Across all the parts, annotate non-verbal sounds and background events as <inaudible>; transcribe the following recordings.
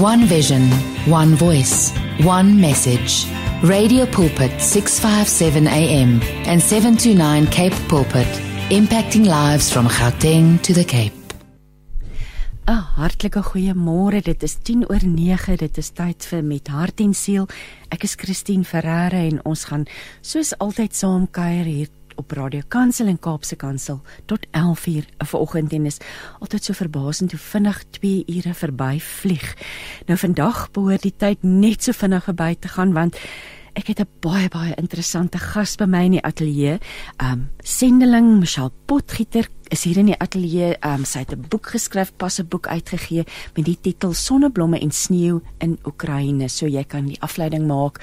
One vision, one voice, one message. Radio Pulpit 657 AM and 729 Cape Pulpit, impacting lives from Gauteng to the Cape. 'n Hartlike goeiemôre. Dit is 10 oor 9. Dit is tyd vir met hart en siel. Ek is Christine Ferreira en ons gaan soos altyd saam kuier hier op Radio Kansel en Kaapse Kansel tot 11uur vanoggend en is altyd so verbasend hoe vinnig 2 ure verby vlieg. Nou vandag behoort die tyd net so vinnig verby te gaan want ek het 'n baie baie interessante gas by my in die ateljee. Um sendeling Michelle Potgieter is hier in die ateljee. Um sy het 'n boek geskryf, pas 'n boek uitgegee met die titel Sonneblomme en sneeu in Oekraïne. So jy kan die afleiding maak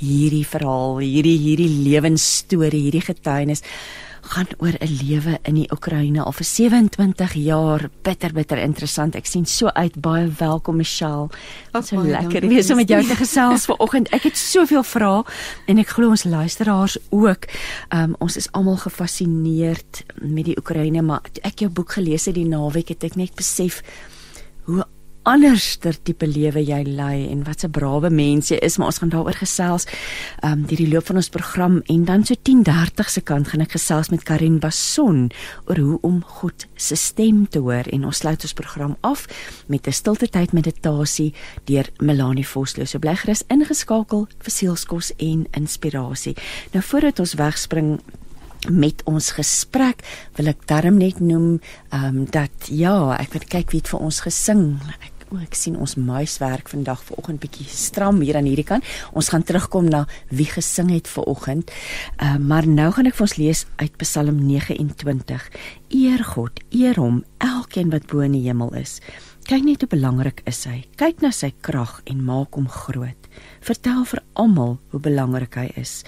hierdie verhaal, hierdie hierdie lewensstorie, hierdie getuienis gaan oor 'n lewe in die Oekraïne al vir 27 jaar. Bitter bitter interessant. Ek sien so uit. Baie welkom Michelle. Wat so lekker wees om met jou te gesels vanoggend. Ek het soveel vrae en ek glo ons luisteraars ook. Um, ons is almal gefassineerd met die Oekraïne, maar ek jou boek gelees het die naweek het ek net besef hoe anderster tipe lewe jy lei en wat 'n brawe mens jy is, maar ons gaan daaroor gesels ehm um, deur die loop van ons program en dan so 10:30 se kant gaan ek gesels met Karin Bason oor hoe om God se stem te hoor en ons sluit ons program af met 'n stilte tyd meditasie deur Melanie Vosloo. So bly gerus ingeskakel vir sielskos en inspirasie. Nou voordat ons wegspring met ons gesprek wil ek darm net noem ehm um, dat ja, ek wil kyk wie het vir ons gesing. O, ek sien ons muiswerk vandag vanoggend bietjie stram hier aan hierdie kant. Ons gaan terugkom na wie gesing het vanoggend. Uh, maar nou gaan ek vir ons lees uit Psalm 29. Eer God, eer hom, elkeen wat bo in die hemel is. Kyk net hoe belangrik is hy. Kyk na sy krag en maak hom groot. Vertel vir almal hoe belangrik hy is.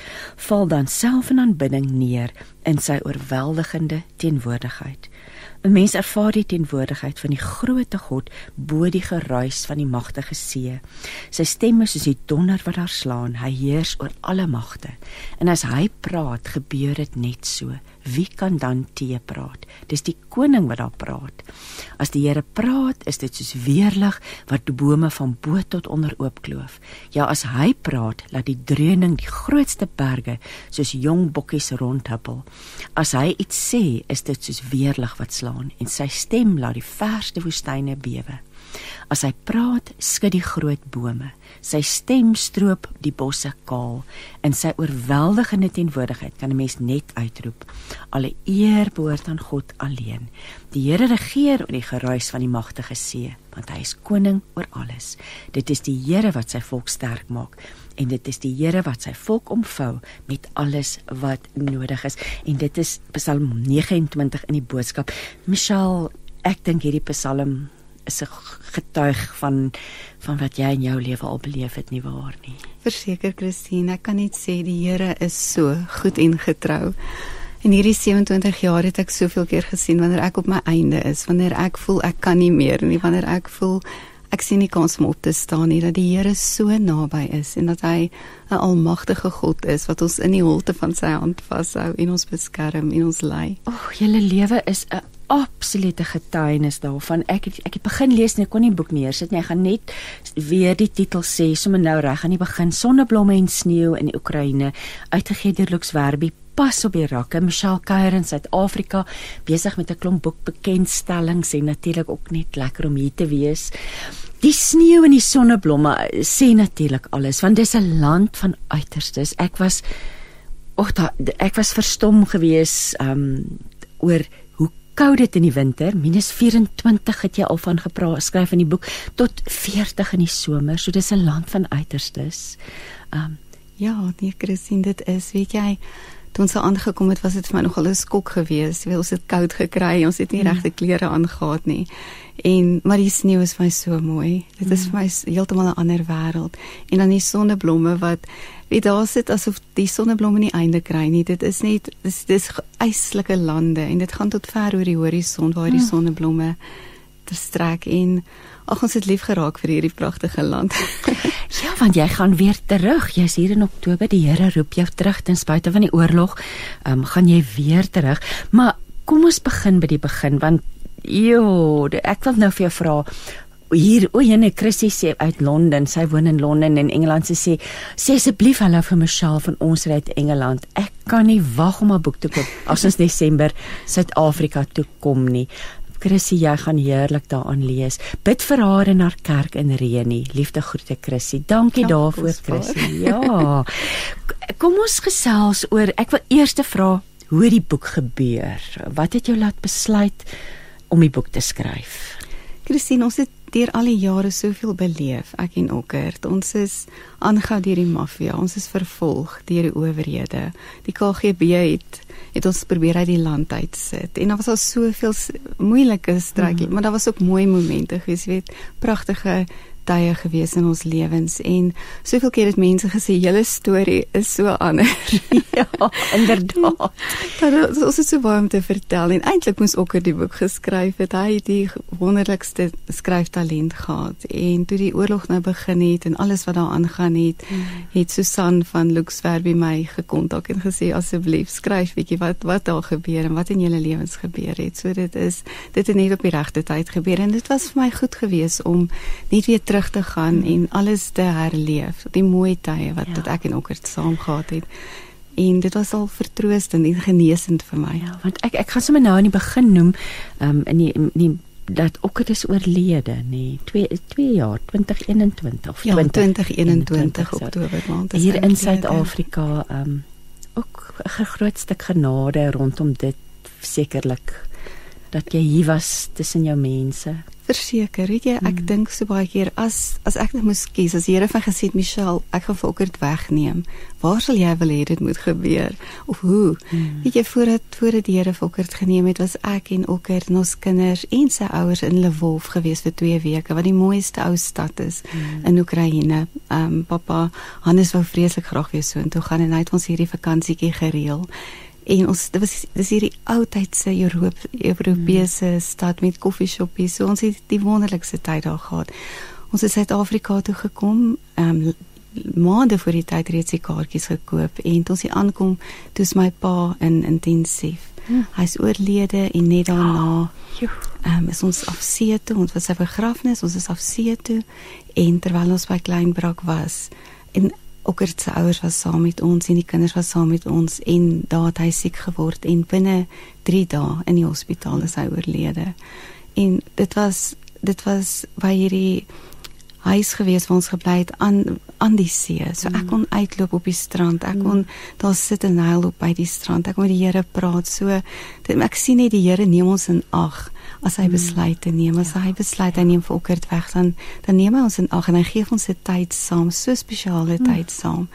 Val dan self in aanbidding neer in sy oorweldigende teenwoordigheid. 'n Mens ervaar die teenwoordigheid van die grootte God bo die geruis van die magtige see. Sy stem is soos die donder wat daar slaan. Hy heers oor alle magte. En as hy praat, gebeur dit net so. Wie kan dan teë praat? Dis die koning wat daar praat. As die Here praat, is dit soos weerlig wat die bome van bo tot onder oopkloof. Ja, as hy praat, laat die dreuning die grootste berge soos jong bokkies rondhuppel. As hy iets sê, is dit soos weerlig wat slaan en sy stem laat die verste woestyne bewe. As hy praat, skud die groot bome. Sy stem stroop die bosse kaal. In sy oorweldigende teenwoordigheid kan 'n mens net uitroep: Alle eer behoort aan God alleen. Die Here regeer oor die geruis van die magtige see, want hy is koning oor alles. Dit is die Here wat sy volk sterk maak en dit is die Here wat sy volk omvou met alles wat nodig is. En dit is Psalm 29 in die boodskap. Michelle, ek dink hierdie Psalm is 'n getuig van van wat jy in jou lewe al beleef het nie waar nie. Verseker Christine, ek kan net sê die Here is so goed en getrou. In hierdie 27 jaar het ek soveel keer gesien wanneer ek op my einde is, wanneer ek voel ek kan nie meer nie, wanneer ek voel ek sien nie kans om op te staan nie dat die Here so naby is en dat hy 'n almagtige God is wat ons in die holte van sy hand vashou en ons beskerm en ons lei. O, julle lewe is 'n absolute getuienis daarvan. Ek het, ek het begin lees en ek kon nie boek neersit nie. Ek gaan net weer die titel sê sommer nou reg aan die begin. Sonneblomme en sneeu in die Oekraïne uitgegee deur Lux Werby pas op die rakke Michelle Kuier in Suid-Afrika besig met 'n klomp boekbekendstellings en natuurlik ook net lekker om hier te wees. Die sneeu en die sonneblomme sê natuurlik alles want dis 'n land van uiterstes. Ek was Och, ek was verstom geweest um oor koud dit in die winter, minus 24 het jy al van gepraat, skryf in die boek, tot 40 in die somer. So dis 'n land van uiterstes. Um ja, nee, Christine, dit is, weet jy, toe ons aangekom het, was dit vir my nogal 'n skok geweest. Ons het koud gekry, ons het nie mm. regte klere aangetree nie. En maar die sneeu is vir my so mooi. Dit is mm. vir my heeltemal 'n ander wêreld. En dan die sonneblomme wat weet daar sit asof die sonneblomme nie einde kry nie. Dit is net dis dis eislike lande en dit gaan tot ver oor die horison waar die mm. sonneblomme strek en ag ons het lief geraak vir hierdie pragtige land. <laughs> ja, want jy gaan weer terug. Jy's hier in Oktober. Die Here roep jou terug ten spyte van die oorlog. Ehm um, gaan jy weer terug. Maar kom ons begin by die begin want Jo, ek wil nou vir jou vra hier o, jene Chrissy sê uit Londen, sy woon in Londen in Engeland sê sê asseblief hallo vir Michelle van ons uit Engeland. Ek kan nie wag om 'n boek te koop as ons <laughs> Desember Suid-Afrika toe kom nie. Chrissy, jy gaan heerlik daaraan lees. Bid vir haar in haar kerk in Reni. Liefde groete Chrissy. Dankie ja, daarvoor Chrissy. Ja. Kom ons gesels oor ek wil eers te vra hoe die boek gebeur. Wat het jou laat besluit om die boek te skryf? Christine, ons het deur al die jare soveel beleef, ek en Okkert. Ons is aangehou deur die maffia, ons is vervolg deur die owerhede. Die KGB het het ons probeer uit die land uit sit. En daar was al soveel moeilike strydjies, mm. maar daar was ook mooi momente, jy weet, pragtige tye gewees in ons lewens en soveel keer het mense gesê julle storie is so anders. <laughs> ja, inderdaad. <laughs> Dat ons het so baie om te vertel en eintlik moes Okker die boek geskryf het. Hy het die wonderlikste skryftalent gehad en toe die oorlog nou begin het en alles wat daar aangaan het, mm. het Susan van Luxverby my gekontak en gesê asseblief skryf bietjie wat wat daar gebeur en wat in julle lewens gebeur het. So dit is dit het net op die regte tyd gebeur en dit was vir my goed geweest om net weer terug te gaan en alles te herleef. Die mooi tye wat ja. ek en Okkert saam gehad het. En dit was al vertroostend en genesend vir my. Ja, want ek ek gaan sommer nou aan die begin noem, ehm um, in die in die dat Okkert is oorlede, nee, 2 2 jaar 2021 of ja, 2021 Oktober maand. Hier in Suid-Afrika ehm um, ook 'n groot stuk genade rondom dit sekerlik dat jy hier was tussen jou mense verseker, weet jy, ek mm. dink so baie keer as as ek net moes kies, as die Here van gesê het Michelle, ek gaan Volkert wegneem, waar sal jy wil hê dit moet gebeur of hoe? Mm. Weet jy voordat voordat die Here Volkert geneem het, was ek en Okkert en ons kinders en sy ouers in Lvov gewees vir 2 weke, wat die mooiste ou stad is mm. in Oekraïne. Ehm um, pappa Hannes wou vreeslik graag weer so intoe gaan en hy het ons hierdie vakansietjie gereël. En ons dit was dis hierdie ou tydse Europe Europese mm. stad met koffieshoppies. So ons het die wonderlikste tyd daar gehad. Ons het Suid-Afrika toe gekom, ehm um, maande voor die tyd reeds die kaartjies gekoop en toe ons hier aankom, toe is my pa in intensief. Mm. Hy's oorlede en net daarna ehm um, is ons af see toe, ons was sy begrafnis, ons is af see toe en terwyl ons by Kleinbrak was en Okkert se ouers was saam met ons en die kinders was saam met ons en daar het hy siek geword en binne 3 dae in die hospitaal is hy oorlede. En dit was dit was by hierdie huis gewees waar ons gebly het aan aan die see. So ek mm. kon uitloop op die strand. Ek mm. kon daar sit en huil op by die strand. Ek kon met die Here praat. So dit, ek sien net die Here neem ons in ag as hy mm. besluit te neem. As ja. hy besluit hy neem vir Okkert weg, dan dan neem hy ons in ag en hy gee ons 'n tyd saam, so spesiale tyd saam.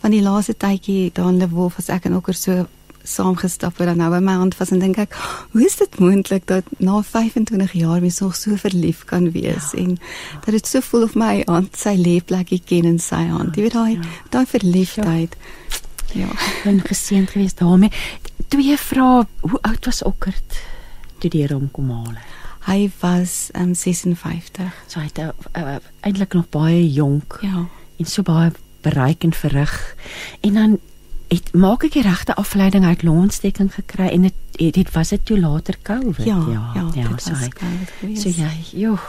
Van die laaste tydjie daar in Lewolf as ek en Okkert so saamgestap het en nou by my hand was en dink ek, hoe is dit moontlik dat na 25 jaar mens nog so verlief kan wees ja. en dat dit so voel of my hand sy leefplekkie ken in sy hand. Jy weet daai ja. daai verliefdheid. Ja, en geseënd geweest daarmee. Twee vrae, hoe oud was Okkert toe die Here hom kom haal? Hy was um, 56. So hy het uh, uh, eintlik nog baie jonk. Ja. En so baie bereik en verrig. En dan het maak ek die regte afleiding uit longsteking gekry en dit het dit was dit toe later COVID ja ja ja, ja dit so, was COVID so jy joh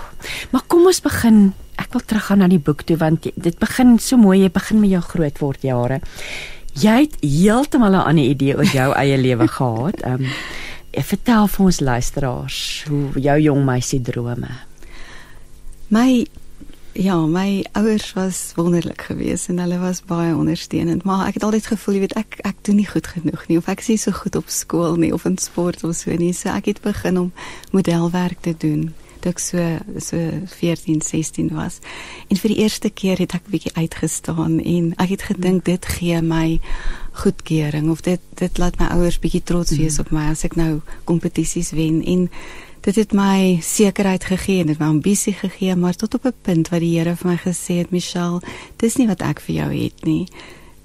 maar kom ons begin ek wil teruggaan na die boek toe want dit begin so mooi jy begin met jou groot word jare jy het heeltemal 'n ander idee oor jou eie <laughs> lewe gehad um, vertel vir ons luisteraars hoe jou jong meisie drome my Ja, my ouers was wonderlik geweest en hulle was baie ondersteunend, maar ek het altyd gevoel, jy weet, ek ek doen nie goed genoeg nie of ek is nie so goed op skool nie of in sport of so nie. So ek het begin om modelwerk te doen toe ek so so 14, 16 was. En vir die eerste keer het ek bietjie uitgestaan en ek het gedink dit gee my goedkeuring of dit dit laat my ouers bietjie trots wees mm. op my as ek nou kompetisies wen en dit het my sekerheid gegee en dit my ambisie gegee, maar tot op 'n punt wat die Here vir my gesê het, Michelle, dis nie wat ek vir jou het nie.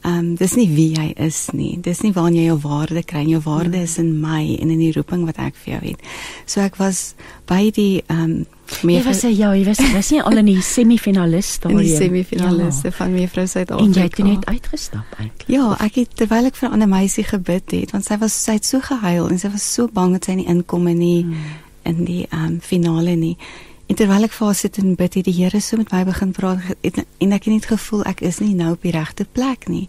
Ehm um, dis nie wie jy is nie. Dis nie waar jy jou waarde kry. Jou waarde is in my en in die roeping wat ek vir jou het. So ek was by die ehm um, Jy was ja, jy was was nie al in die <laughs> semifinaliste nie. In die semifinaliste ja. van mevrou Suid-Afrika. En jy het net uitgestap eintlik. Ja, ek het terwyl ek vir 'n ander meisie gebid het, want sy was sy het so gehuil en sy was so bang dat sy nie inkom nie. Hmm in die um, finale nie. En terwyl ek vas sit en bid, het die Here so met my begin praat en, en ek het net gevoel ek is nie nou op die regte plek nie.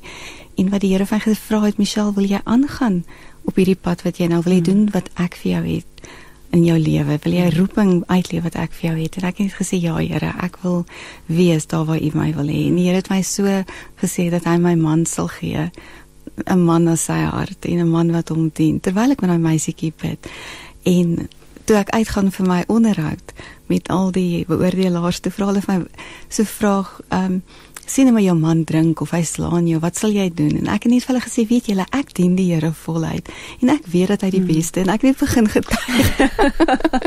En wat die Here van gevra het, Michelle, wil jy aangaan op hierdie pad wat jy nou wil jy doen wat ek vir jou het in jou lewe? Wil jy 'n roeping uitleef wat ek vir jou het? En ek het gesê ja, Here, ek wil wees daar waar U my wil hê. En die Here het my so gesê dat hy my man sal gee. 'n man na sy hart en 'n man wat hom dien terwyl ek met my meisietjie bid en toe ek uitgaan vir my onderhoud met al die beoordelaars te vra hulle vir my so vraag ehm um, sien jy maar jou man drink of hy slaan jou, wat sal jy doen? En ek het net vir hulle gesê, weet julle, ek dien die Here voluit en ek weet dat hy die hmm. beste en ek het begin getuig.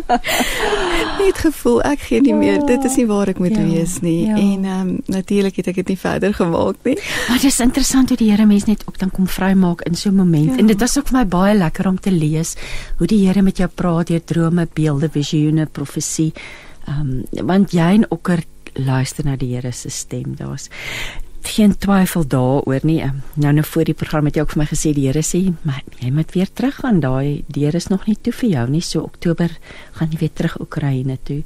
<laughs> net gevoel ek gee nie meer. Dit is nie waar ek moet ja, wees nie. Ja. En ehm um, natuurlik het ek dit nie verder gemaak nie. Maar dit is interessant hoe die Here mens net ook dan kom vrymaak in so 'n oomblik. Ja. En dit was ook vir my baie lekker om te lees hoe die Here met jou praat deur drome, beelde, visioene, profesie. Ehm um, want jy en Okker luister na die Here se stem. Daar's geen twyfel daaroor nie. Ehm, nou nou voor die program het jy ook vir my gesê die Here sê jy moet weer terug gaan. Daai deur is nog nie toe vir jou nie. So Oktober gaan jy weer terug Oekraïne toe.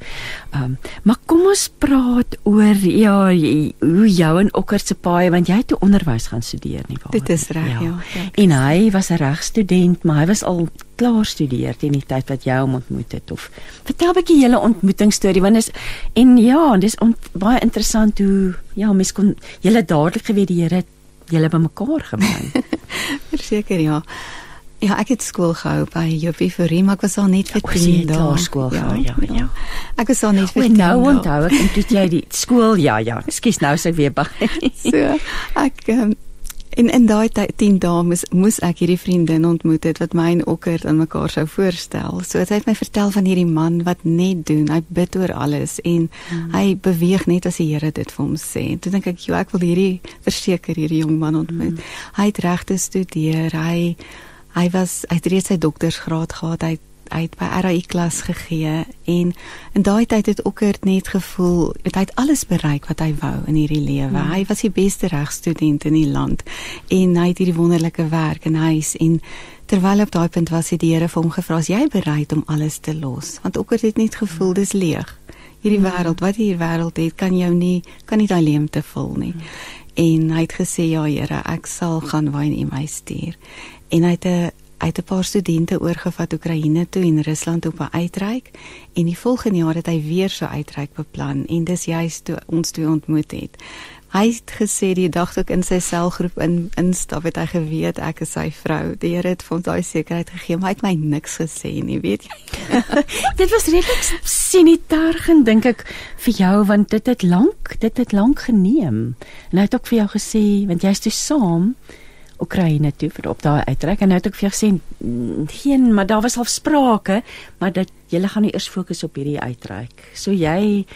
Ehm um, maar kom ons praat oor ja hoe jou en Okker se paai want jy het toe onderwys gaan studeer nie waar. Dit is reg ja. ja. ja en hy was 'n regstudent, maar hy was al klaar studeer teen die tyd wat jy hom ontmoet het of vertel 'n bietjie julle ontmoetingsstorie want is en ja, dis baie interessant hoe ja, mens kon julle dadelik geweet die Here julle bymekaar gebring. <laughs> Verseker ja. Ja, ek het skool gehou by Joppie Forie, maar ek was al net vir 10 dae skool ja, gehou. Ja, ja, ja. Ek was al net vir 10 dae. Nou onthou ek, toe jy die <laughs> skool, ja, ja. Ekskuus, nou sê ek weer by. so, ek um, En in daai 10 dae moes, moes ek hierdie vriendin ontmoet het wat my en Okker aan mekaar sou voorstel. So het hy my vertel van hierdie man wat net doen, hy bid oor alles en hmm. hy beweeg net as die Here dit vir hom sê. En toe dink ek, "Jo, ek wil hierdie verseker hierdie jong man ontmoet." Hmm. Hy het regte studeer. Hy hy was hy het reeds sy doktorsgraad gehad. Hy uit by RAI klas gegee en in daai tyd het Okkert net gevoel het hy het alles bereik wat hy wou in hierdie lewe. Hmm. Hy was die beste regstudent in die land en hy het hierdie wonderlike werk in huis en terwyl op daai punt was die Here vir hom gevra as jy bereid om alles te los want Okkert het net gevoel dis leeg. Hierdie hmm. wêreld wat hier wêreld het kan jou nie kan nie daai leemte vul nie. Hmm. En hy het gesê ja Here, ek sal gaan waar U my stuur. En hy het 'n uit 'n paar studente oorgevat Oekraïne toe en Rusland op 'n uitreik en die volgende jaar het hy weer so uitreik beplan en dis juist toe ons twee ontmoet het. Hy het gesê die dag toe ek in sy selgroep in instap het hy geweet ek is sy vrou. Die Here het vir hom daai sekerheid gegee, maar hy het my niks gesê nie, weet jy. <laughs> dit was redelik sinitaar dink ek vir jou want dit het lank, dit het lank geneem. En hy het ook vir jou gesê want jy's toe saam Oekraïne toe vir op daai uittrek en nou het ek vir jou gesê geen maar daar was al sprake maar dat jy gaan nie eers fokus op hierdie uittrek. So jy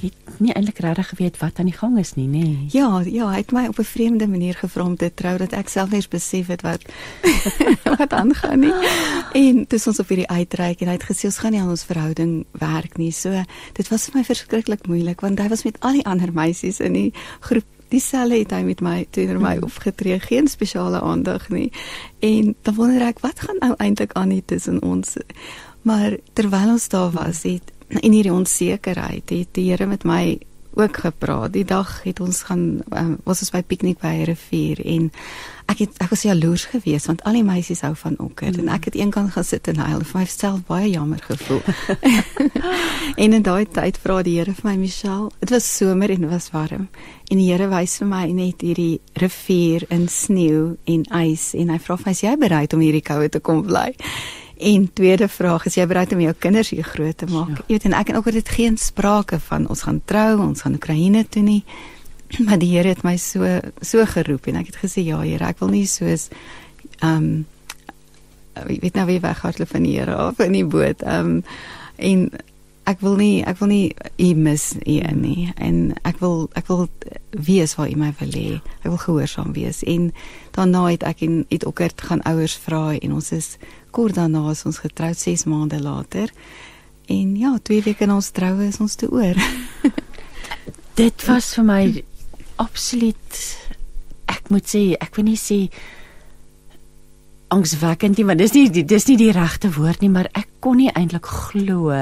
het nie eintlik regtig geweet wat aan die gang is nie, nê? Nee. Ja, ja, hy het my op 'n vreemde manier gevra om te trou dat ek self net besef het wat <laughs> wat aangaan nie. En dis ons op hierdie uitreik en hy het gesê ons gaan nie aan ons verhouding werk nie. So dit was vir my verskriklik moeilik want hy was met al die ander meisies in die groep dieselfde het hy met my teenoor my hmm. opgetree, geen spesiale aandag nie. En dan wonder ek wat gaan nou eintlik aan hier tussen ons. Maar terwyl ons daar was, het <clears throat> in hierdie onsekerheid, het die Here met my ook gepraat. Die dag het ons gaan um, was ons by piknik by 'n rivier en ek het ek was jaloers geweest want al die meisies hou van okker mm. en ek het eenkant gaan sit en huil vir myself baie jammer gevoel. <laughs> en in daai tyd vra die Here vir my Michelle, dit was somer en dit was warm en die Here wys vir my net hierdie rivier in sneeu en ys en hy vra vir my is jy bereid om hierdie koue te kom bly? En tweede vraag, is jy bereid om jou kinders hier groot te maak? Ja. Jy weet en ek en ook het dit geen sprake van ons gaan trou, ons gaan Oekraïne toe nie. <clears throat> Maar die Here het my so so geroep en ek het gesê ja Here, ek wil nie soos ehm um, ek weet nou wie weghardloop van die Here af in die boot. Ehm um, en ek wil nie ek wil nie u mis u nie en ek wil ek wil wees waar u my wil hê. Ek wil gehoorsaam wees en daarna het ek en het ook het gaan ouers vra en ons is kort daarna is ons getroud 6 maande later. En ja, 2 weke na ons troue is ons te oor. <laughs> Dit was vir my absoluut ek moet sê, ek wil nie sê angswekkend nie, want dis nie dis nie die regte woord nie, maar ek kon nie eintlik glo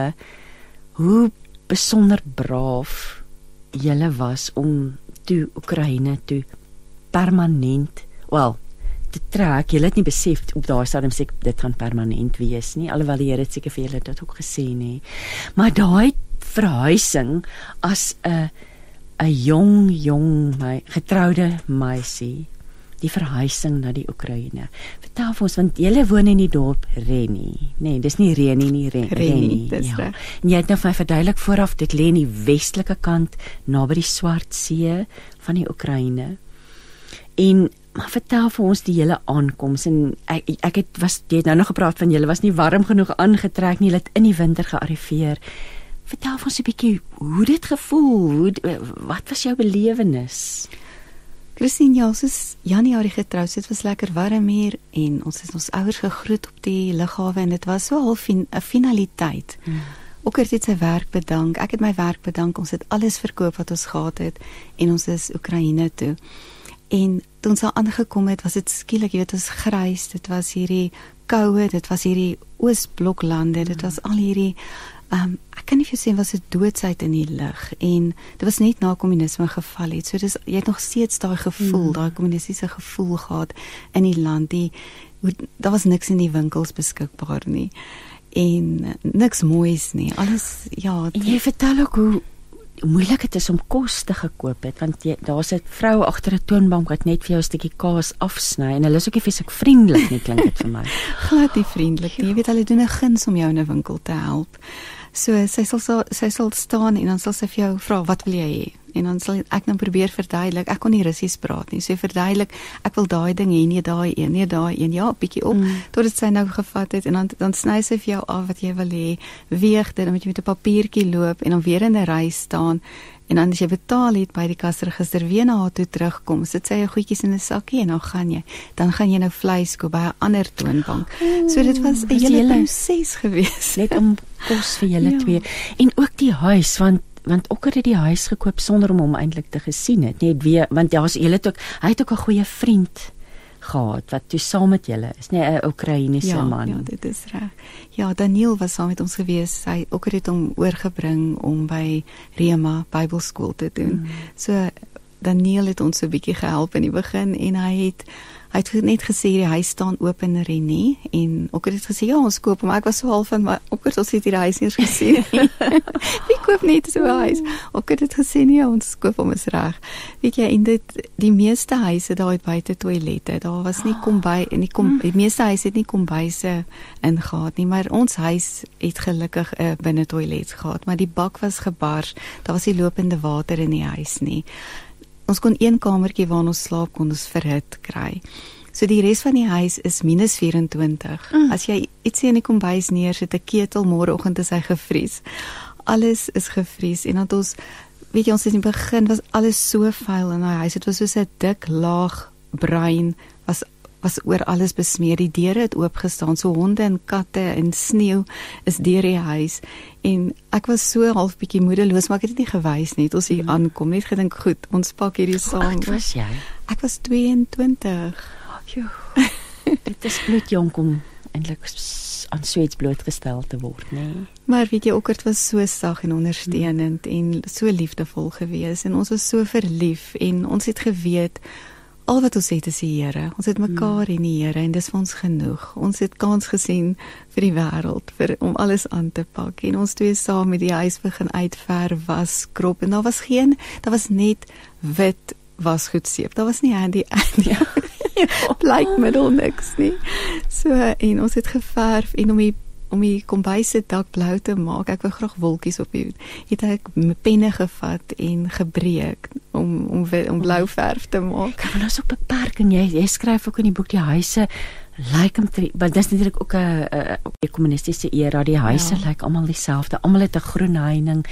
hoe besonder braaf julle was om toe Oekraïne toe permanent, wel, te trek. Julle het nie besef op daai stadium sê dit gaan permanent wees nie, alhoewel die Here seker vir julle dit ook gesê nê. Maar daai verhuising as 'n 'n jong jong my getroude meisie die verhuising na die Oekraïne. Vertel vir ons want jy woon in die dorp Reni, nê? Nee, dis nie Reni nie, Reni. Reni, dis ja. reg. En jy het nou vir my verduidelik vooraf dit lê in die westelike kant naby die Swart See van die Oekraïne. En maar vertel vir ons die hele aankoms en ek ek het was jy het nou nog gepraat van julle was nie warm genoeg aangetrek nie, jy het in die winter gearriveer. Vertel vir ons 'n bietjie hoe dit gevoel, hoe wat was jou belewenis? Christine, ja, ons is Januarie getroud. Dit was lekker warm hier en ons het ons ouers gegroet op die lughawe en dit was so half 'n finaliteit. Hmm. Ook het sy werk bedank. Ek het my werk bedank. Ons het alles verkoop wat ons gehad het en ons is Oekraïne toe. En toe ons daar aangekom het, was dit skielik, jy weet, ons grys. Dit was hierdie koue, dit was hierdie Oosbloklande, dit was al hierdie um, ek kan nie vir sê was dit doodsheid in die lug en dit was net na kommunisme geval het. So dis jy het nog steeds daai gevoel, mm. daai kommunistiese gevoel gehad in die land. Die daar was niks in die winkels beskikbaar nie. En niks moois nie. Alles ja, en jy vertel ook hoe moeilik dit is om kos te gekoop het want daar's 'n vrou agter 'n toonbank wat net vir jou 'n stukkie kaas afsny en hulle is ook nie fisiek vriendelik nie klink dit vir my. <laughs> Glad nie vriendelik nie. Jy weet hulle doen 'n guns om jou in 'n winkel te help. So sy sal sy sal staan en dan sal sy vir jou vra wat wil jy hê? En dan sal ek nou probeer verduidelik. Ek kon nie Russies praat nie. So verduidelik, ek wil daai ding hê, nie daai een, nie daai een. Ja, bietjie op mm. tot dit sy nou gevat het en dan dan sny sy vir jou af wat jy wil hê. Weeg dit, dan moet jy met 'n papiertjie loop en dan weer in 'n ry staan En dan as jy betaal het by die kasregister weer na haar toe terugkom, sit sy jou goedjies in 'n sakkie en dan gaan jy. Dan gaan jy nou vleis koop by 'n ander toonbank. So dit was 'n hele proses gewees net om kos vir julle <laughs> ja. twee en ook die huis want want ook het die huis gekoop sonder om hom eintlik te gesien het net weer want daar's julle ook hy het ook 'n goeie vriend gehad wat toe saam met julle is, nee 'n Oekraïense ja, man. Ja, dit is reg. Ja, Daniel was saam met ons gewees. Hy ook het hom oorgebring om by Rema Bybelskool te doen. Mm. So Daniel het ons 'n bietjie gehelp in die begin en hy het Hy het net gesê die huis staan oop in René en ook het dit gesê ja ons koop maar ek was so half van maar ook het ons het die huis nie eens gesien nie. <laughs> Wie koop net so 'n huis? Ook het dit gesê nee ons koop hom is reg. Weet jy in dit die meeste huise daar het buite toilette. Daar was nie kom by en die kom die meeste huise het nie kombuise ingehaat nie maar ons huis het gelukkig 'n uh, binne toilet gehad maar die bak was gebars. Daar was nie lopende water in die huis nie ons kon een kamertjie waar ons slaap kon ons verhit kry. So die res van die huis is minus 24. Mm. As jy iets in die kombuis neersit, 'n ketel môreoggend is hy gevries. Alles is gevries en dan ons weet jy ons het in die begin was alles so vuil in daai huis. Dit was so 'n dik laag bruin was oor alles besmeer. Die deure het oop gestaan, so honde en katte en sneeu is deur die huis. En ek was so half bietjie moedeloos, maar ek het dit nie gewys nie. Ons hier mm. aankom, net gedink, goed, ons pak hierdie saam. Wat was jy? Ek was 22. Jo. dit is bloed jonk om eintlik aan sweets blootgestel te word, nê? Nee. Maar weet jy, Okkert was so sag en ondersteunend mm. en so liefdevol geweest en ons was so verlief en ons het geweet al wat ons het is die Here. Ons het mekaar in die Here en dis vir ons genoeg. Ons het kans gesien vir die wêreld vir om alles aan te pak en ons twee saam met die huis begin uitverf, was krop en daar was geen, daar was net wit was goed seep. Daar was nie handy <laughs> ja. Blyk middel niks nie. So en ons het geverf en om die om die kombuis se dak blou te maak. Ek wou graag wolkies op die het ek penne gevat en gebreek om om om blou verf te maak. Kan ons op beperk en jy jy skryf ook in die boek die huise lyk om want dis natuurlik ook 'n 'n kommunistiese era die huise ja. lyk almal dieselfde. Almal het 'n groen heining.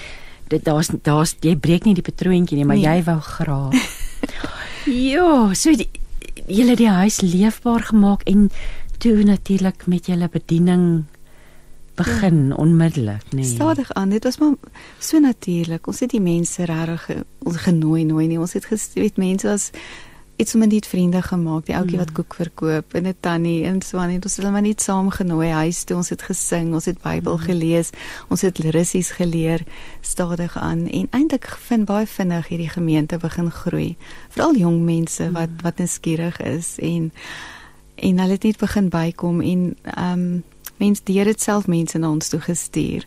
Dit daar's daar's jy breek nie die patroontjie nie, maar nee. jy wou graag. <laughs> ja, so die, jy het die huis leefbaar gemaak en toe natuurlik met julle bediening begin ja. onmiddellik, nee. Stadig aan. Dit was maar so natuurlik. Ons het die mense regtig ons genooi nooi nie. Ons het geweet mense was iets om net vriende gemaak, die ouetjie wat Mm. koek verkoop en 'n tannie en so aan en ons het hulle maar net saam genooi huis toe. Ons het gesing, ons het Bybel Mm. gelees, ons het Russies geleer stadig aan en eintlik vind baie vinnig hierdie gemeente begin groei. Veral jong mense wat Mm. wat nuuskierig is en en hulle het net begin bykom en ehm um, mense die Here het self mense na ons toe gestuur.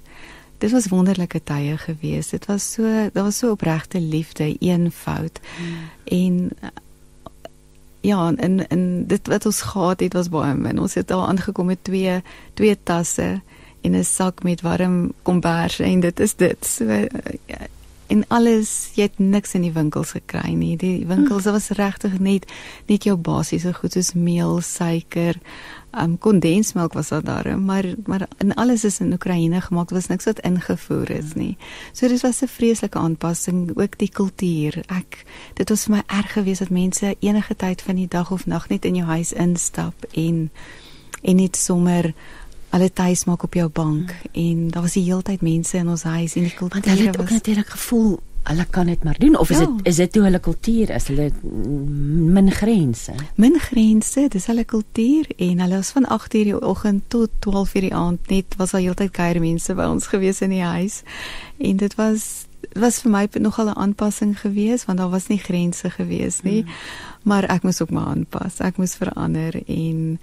Dit was wonderlike tye gewees. Dit was so daar was so opregte liefde, eenvoud. En uh, ja, en en dit wat ons gehad het was baie min. Ons het daar aangekom met twee twee tasse en 'n sak met warm kombers en dit is dit. So uh, en alles, jy het niks in die winkels gekry nie. Die winkels was regtig net net jou basiese goed soos meel, suiker, um kondensmelk was daar daar, maar maar en alles is in Oekraïne gemaak, was niks wat ingevoer is nie. So dit was 'n vreeslike aanpassing, ook die kultuur. Ek dit was vir my erg geweest dat mense enige tyd van die dag of nag net in jou huis instap en en net sommer hulle tuis maak op jou bank mm. en daar was die heeltyd mense in ons huis en die kultuur Want hulle het ook was natuurlik gevoel hulle kan dit maar doen of is Ja. dit is dit hoe hulle kultuur is? Hulle min grense. min grense, dis hulle kultuur en hulle was van 8:00 die oggend tot 12:00 die aand net was daar heeltyd kuier mense by ons gewees in die huis. En dit was was vir my nogal 'n aanpassing geweest want daar was nie grense geweest nie. Mm. Maar ek moes ook maar aanpas. Ek moes verander en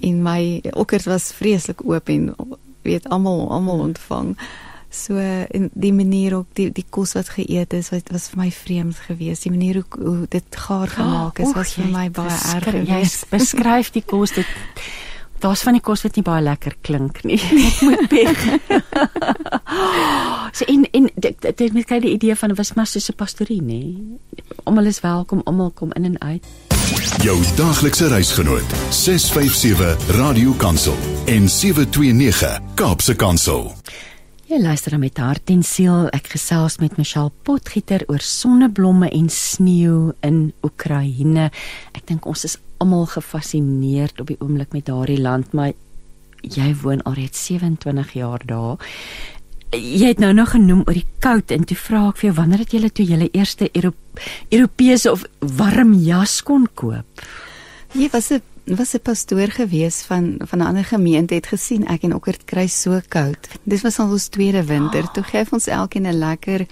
en my okkers was vreeslik oop en weet almal almal ontvang. So en die manier ook die die kos wat geëet is wat was vir my vreemd geweest. Die manier hoe, hoe dit gaar <gasps> gemaak is Oeg, was vir jy my baie erg Jy geweest. beskryf die kos dit <laughs> Daar's van die kos wat nie baie lekker klink nie. <laughs> Ek moet peg. <laughs> so en en dit dit het met kry die idee van was maar soos 'n pastorie nê. Almal is welkom, almal kom in en uit. Jou daglikse reisgenoot 657 Radio Kansel en 729 Kaapse Kansel. Jy luister dan met hart en siel. Ek gesels met Michelle Potgieter oor sonneblomme en sneeu in Oekraïne. Ek dink ons is almal gefassineerd op die oomblik met daardie land, maar jy woon al reeds 27 jaar daar. Jy het nou nog genoem oor die koud en toe vra ek vir jou wanneer het julle toe julle eerste Euro- Europese of warm jas kon koop? Jy was 'n was 'n pastoor gewees van van 'n ander gemeente het gesien ek en Okkert kry so koud. Dis was al ons tweede winter. Toe gee ons elkeen 'n lekker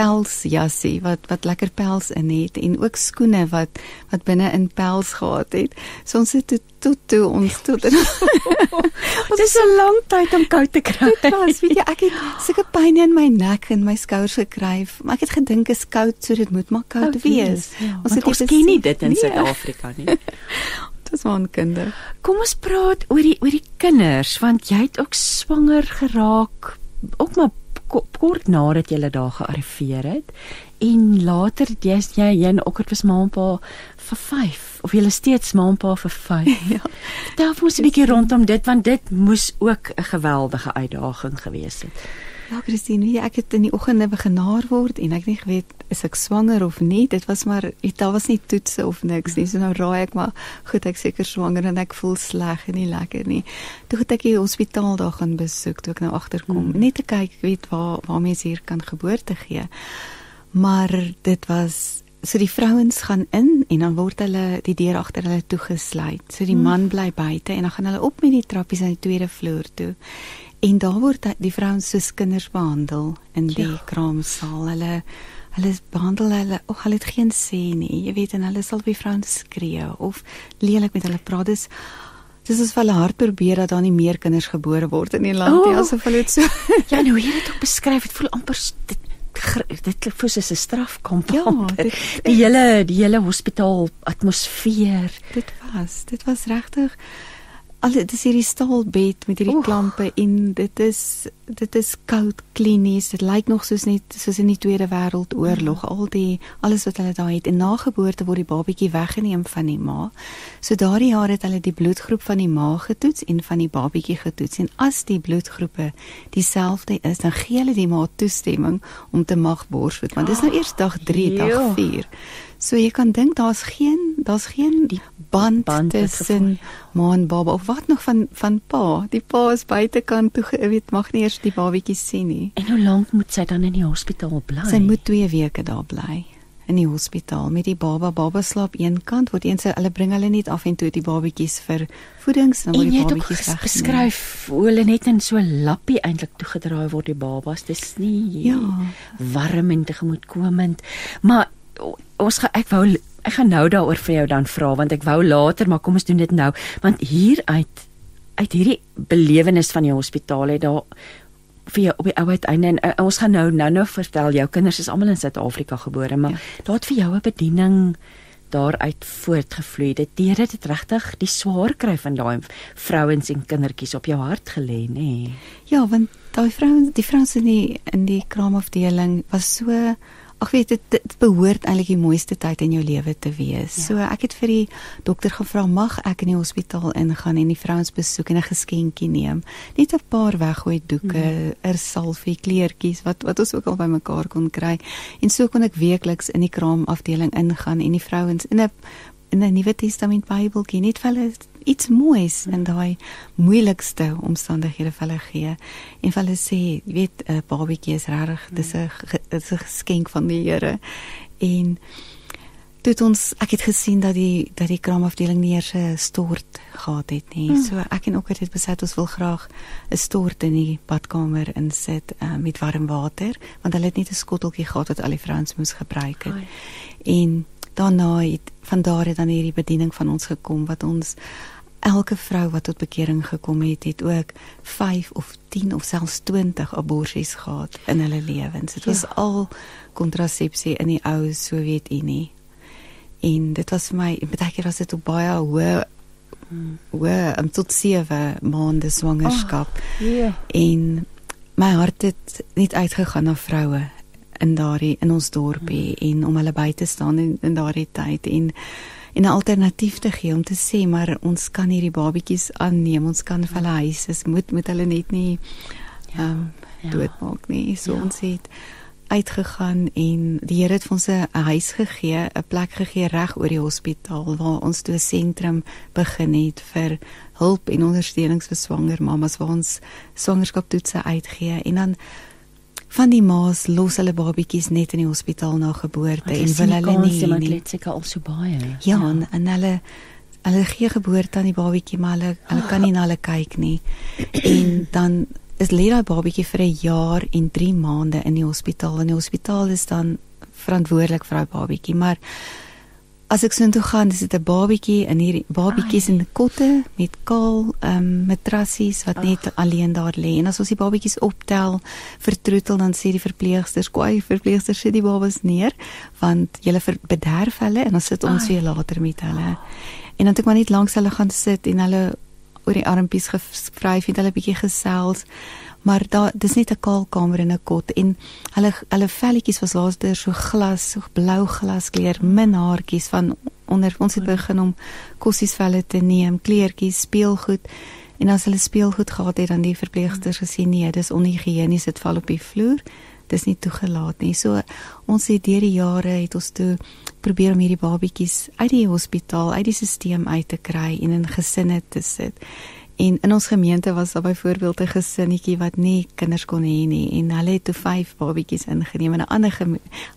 pelsjassie wat wat lekker pels in het en ook skoene wat wat binne in pels gehad het. So ons het tot tot toe ons tot <laughs> Dis 'n lang tyd om koud te kry. Dit was, weet jy, ek het sulke pyn in my nek en my skouers gekry, maar ek het gedink is koud, so dit moet maar koud Koud wees. ja. Ons het ons ken nie dit in Nee, Suid-Afrika nie. <laughs> Dit was waankundig. Kom ons praat oor die oor die kinders want jy het ook swanger geraak ook maar kort nadat jy daar gearriveer het en later jy's jy en ook het was ma en pa vir 5 of jy is steeds ma en pa vir 5. <laughs> Ja. Vertel vir ons 'n bietjie rondom dit want dit moes ook 'n geweldige uitdaging gewees het. Ja, Christine, weet jy, ek het in die oggende begin naar word en ek het nie geweet is ek swanger of nie. Dit was maar weet, daar was nie toetse of niks nie. So nou raai ek maar goed ek seker swanger en ek voel sleg en nie lekker nie. Toe het ek die hospitaal daar gaan besoek toe ek nou agterkom Hmm. net te kyk weet waar waar mense hier kan geboorte gee. Maar dit was so die vrouens gaan in en dan word hulle die deur agter hulle toegesluit. So die man bly buite en dan gaan hulle op met die trappies aan die tweede vloer toe. En daar word die vrouens soos kinders behandel in die Ja. kraamsaal. Hulle hulle behandel hulle, o, hulle het geen sê nie. Jy weet en hulle sal by vrouens skree of lelik met hulle praat. Dis dis is vir hulle hard probeer dat daar nie meer kinders gebore word in die land nie. Oh. Asof hulle dit so <laughs> Ja, nou hier het ook beskryf, dit voel amper dit dit klink voel soos 'n strafkamp. Ja, amper. dit die hele die hele hospitaal atmosfeer. dit was. Dit was regtig al dit is hierdie staalbed met hierdie Oeg. klampe en dit is dit is koud klinies. Dit lyk nog soos net soos in die Tweede Wêreldoorlog. Al die alles wat hulle daar het en na geboorte word die babatjie weggeneem van die ma. So daardie jaar het hulle die bloedgroep van die ma getoets en van die babatjie getoets en as die bloedgroepe dieselfde is, dan gee hulle die ma toestemming om te mag borsvoed. Want dis nou eers dag 3, Ja. dag 4. So jy kan dink daar's geen daar's geen die band, band tussen ma en baba of wat nog van van pa. Die pa is buitekant toe, ge- weet mag nie eers die babatjie sien nie. En hoe lank moet sy dan in die hospitaal bly? Sy moet 2 weke daar bly in die hospitaal met die baba. Baba slaap een kant, word eens hulle bring hulle net af en toe die babatjies vir voedings dan word die babatjies weg. Beskryf hoe hulle net in so 'n lappie eintlik toegedraai word die babas. Dis nie ja, warm en tegemoetkomend. Maar ons gaan ek wou ek gaan nou daaroor vir jou dan vra want ek wou later, maar kom ons doen dit nou. Want hier uit uit hierdie belewenis van die hospitaal het daar vir jou op die ou uiteinde en uh, ons gaan nou nou nou vertel jou kinders is almal in Suid-Afrika gebore maar ja. daar het vir jou 'n bediening daaruit voortgevloei. Dit deur dit het regtig die swaar kry van daai vrouens en kindertjies op jou hart gelê nê? Ja want daai vrouens die vrouens in die in die kraamafdeling was so Ag weet dit, dit behoort eintlik die mooiste tyd in jou lewe te wees. Ja. So ek het vir die dokter gevra mag ek in die hospitaal ingaan en die vrouens besoek en 'n geskenkie neem. Net 'n paar weggooi doeke, mm. salfie, kleertjies wat wat ons ook al bymekaar kon kry. En so kon ek weekliks in die kraamafdeling ingaan en die vrouens in 'n in 'n Nuwe Testament Bybeltjie net vir hulle iets moois in daai moeilikste omstandighede vir hulle gee. En vir hulle sê jy weet 'n babatjie is reg dis 'n dis 'n geskenk van die Here. En dit ons ek het gesien dat die dat die kraamafdeling nie eers 'n stort gehad het nie. Hmm. so ek en ook het besluit ons wil graag 'n stort in die badkamer insit uh, met warm water want hulle het net 'n skotteltjie gehad wat al die vrouens moes gebruik het. Goeie. en daarna het van daar het dan hierdie bediening van ons gekom wat ons elke vrou wat tot bekering gekom het het ook 5 of 10 of selfs 20 aborsies gehad in hulle lewens. Dit was ja. al kontrasepsie in die ou Sowjetunie. En dit was vir my baie keer was dit op baie hoë hoe om tot 7 maande swangerskap. Oh, yeah. En my hart het net uitgegaan na vroue in daardie in ons dorpie mm. en om hulle by te staan in, in daardie tyd en en 'n alternatief te gee om te sê maar ons kan hierdie babatjies aanneem ons kan vir hulle huise moet moet hulle net nie ja, ehm um, ja. doodmaak nie so ja. ons het uitgegaan en die Here het vir ons 'n huis gegee 'n plek gegee reg oor die hospitaal waar ons toe 'n sentrum begin het vir hulp en ondersteuning vir swanger mamas waar ons swangerskaptoetse uitgee en dan van die ma's los hulle babatjies net in die hospitaal na geboorte en wil hulle nie maar dit seker al so baie. Ja, ja. En, en hulle hulle gee geboorte aan die babatjie maar hulle hulle kan nie na hulle kyk nie. En dan is lê daai babatjie vir 'n jaar en 3 maande in die hospitaal en die hospitaal is dan verantwoordelik vir daai babatjie, maar as ek soontoe gaan, dis dit 'n babietjie in hierdie babietjies in kotte met kaal ehm um, matrassies wat Ach. net alleen daar lê. En as ons die babietjies optel, vertroetel dan sê die verpleegsters, "Kwai, verpleegsters sit die babas neer want julle bederf hulle en dan sit ons weer later met hulle." En dan het ek maar net langs hulle gaan sit en hulle oor die armpies gevryf en hulle bietjie gesels maar daar dis net 'n kaal kamer in 'n kot en hulle hulle velletjies was laaster so glas so blou glaskleur min haartjies van onder ons het begin om kossies velle te neem kleertjies speelgoed en as hulle speelgoed gehad het dan die verpleegsters gesê nee dis onhigienis dit val op die vloer. Dis nie toegelaat nie. So ons het deur die jare het ons toe probeer om hierdie babatjies uit die hospitaal uit die stelsel uit te kry en in gesinne te sit En in ons gemeente was daar byvoorbeeld 'n gesinnetjie wat nie kinders kon hê nie en hulle het toe 5 babatjies ingeneem en 'n ander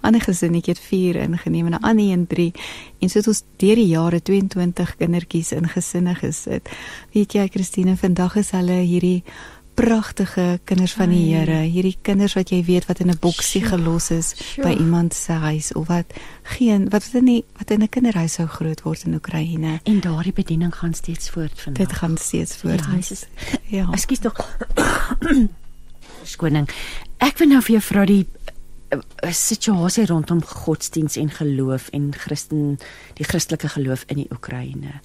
ander gesinnetjie het 4 ingeneem en 'n ander een 3 en so het ons deur die jare 22 kindertjies in gesinne gesit. Weet jy Christine, vandag is hulle hierdie pragtige kinders van die Here, hierdie kinders wat jy weet wat in 'n boksie gelos is sure. by iemand se huis of wat geen wat in nie wat in 'n kinderhuis sou groot word in Oekraïne. En daardie bediening gaan steeds voort vandag. Dit gaan steeds voort. Ja, is, ja. Ekskuus tog. <coughs> Skoning. Ek wil nou vir jou vra die uh, situasie rondom godsdiens en geloof en Christen die Christelike geloof in die Oekraïne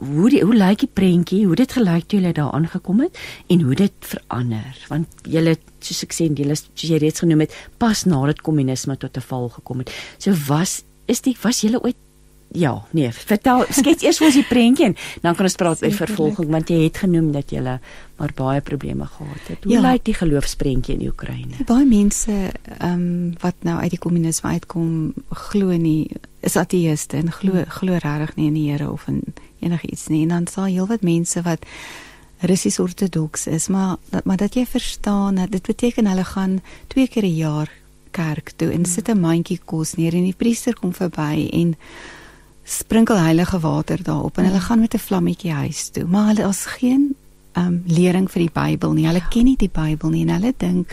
hoe die, hoe lyk die prentjie? Hoe dit gelyk toe jy daar aangekom het en hoe dit verander? Want jy soos ek sê jy soos jy reeds genoem het pas nadat kommunisme tot 'n val gekom het. So was is dit was jy ooit ja nee vertel skets eers hoe is die prentjie en dan kan ons praat oor vervolging want jy het genoem dat jy maar baie probleme gehad het. Hoe ja. lyk die geloofsprentjie in die Oekraïne? Baie mense ehm um, wat nou uit die kommunisme uitkom glo nie is ateëste en glo glo regtig nie in die Here of in enigiets nie. En dan sal heelwat mense wat Russies ortodoks is, maar dat, maar dat jy verstaan dat dit beteken hulle gaan twee keer 'n jaar kerk toe en sit 'n mandjie kos neer en die priester kom verby en sprinkel heilige water daarop en hulle gaan met 'n vlammetjie huis toe. Maar hulle is geen ehm um, lering vir die Bybel nie. Hulle ken nie die Bybel nie en hulle dink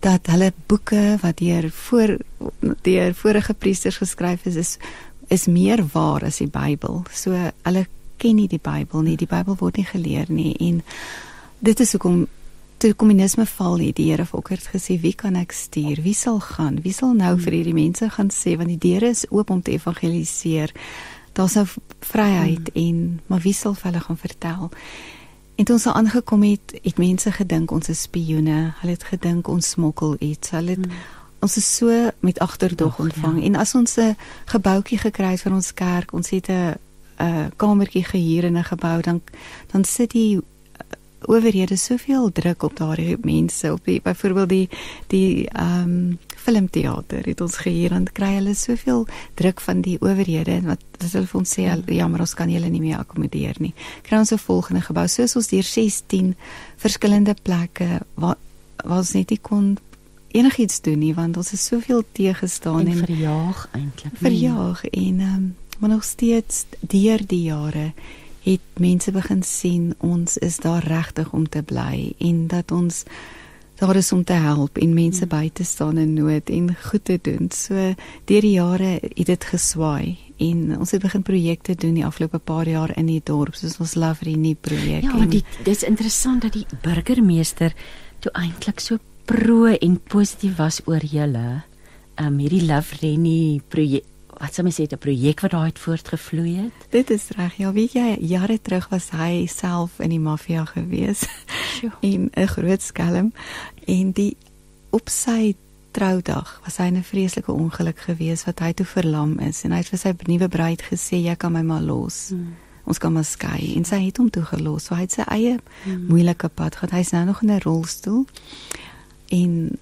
dat hulle boeke wat deur voor deur vorige priesters geskryf is is is meer waar as die Bybel. So hulle ken nie die Bybel nie. Die Bybel word nie geleer nie en dit is hoekom toe kommunisme val het die Here Fokker het gesê wie kan ek stuur? Wie sal gaan? Wie sal nou vir hierdie mense gaan sê want die deure is oop om te evangeliseer. Daar's nou vryheid hmm. en maar wie sal vir hulle gaan vertel? En toe ons daar aangekom het, het mense gedink ons is spioene. Hulle het gedink ons smokkel iets. Hulle het hmm ons is so met agterdog ontvang ja. en as ons 'n gebouetjie gekry het vir ons kerk, ons het 'n 'n kamertjie gehuur in 'n gebou dan dan sit die uh, owerhede soveel druk op daardie mense op die byvoorbeeld die die ehm um, filmteater het ons gehuur en kry hulle soveel druk van die owerhede en wat hulle vir ons sê ja. jammer ons kan julle nie meer akkommodeer nie kry ons 'n volgende gebou soos ons deur 16 verskillende plekke waar waar ons net nie kon enigiets doen nie want ons is soveel teëgestaan en, en verjaag eintlik. Verjaag en um, maar nog steeds deur die jare het mense begin sien ons is daar regtig om te bly en dat ons daar is om te help en mense hmm. by te staan in nood en goed te doen. So deur die jare het dit geswaai en ons het begin projekte doen die afgelope paar jaar in die dorp soos ons Love Renie projek. Ja, dit dis interessant dat die burgemeester toe eintlik so pro en positief was oor julle. Um hierdie Love Rennie projek wat sou mens sê 'n projek wat daai het voortgevloei het. Dit is reg. Ja, weet jy, jare terug was hy self in die maffia gewees. in <laughs> 'n groot skelm en die op sy troudag was hy 'n vreeslike ongeluk gewees wat hy toe verlam is en hy het vir sy nuwe bruid gesê jy kan my maar los. Hmm. Ons kan maar skei en sy het hom toe gelos. So hy het sy eie hmm. moeilike pad gehad. Hy's nou nog in 'n rolstoel en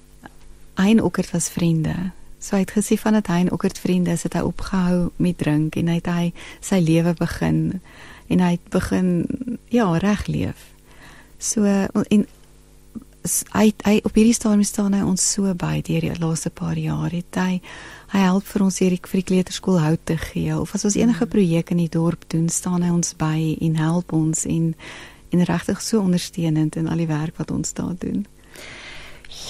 hy en Okkert was vriende. So hy het gesê van dat hy en Okkert vriende is, het hy opgehou met drink en hy het hy sy lewe begin en hy het begin ja, reg leef. So en hy hy op hierdie stadium staan hy ons so by deur die laaste paar jaar het hy hy help vir ons hier vir die kleuterskool hout te gee of as ons enige mm. projek in die dorp doen staan hy ons by en help ons en en regtig so ondersteunend in al die werk wat ons daar doen.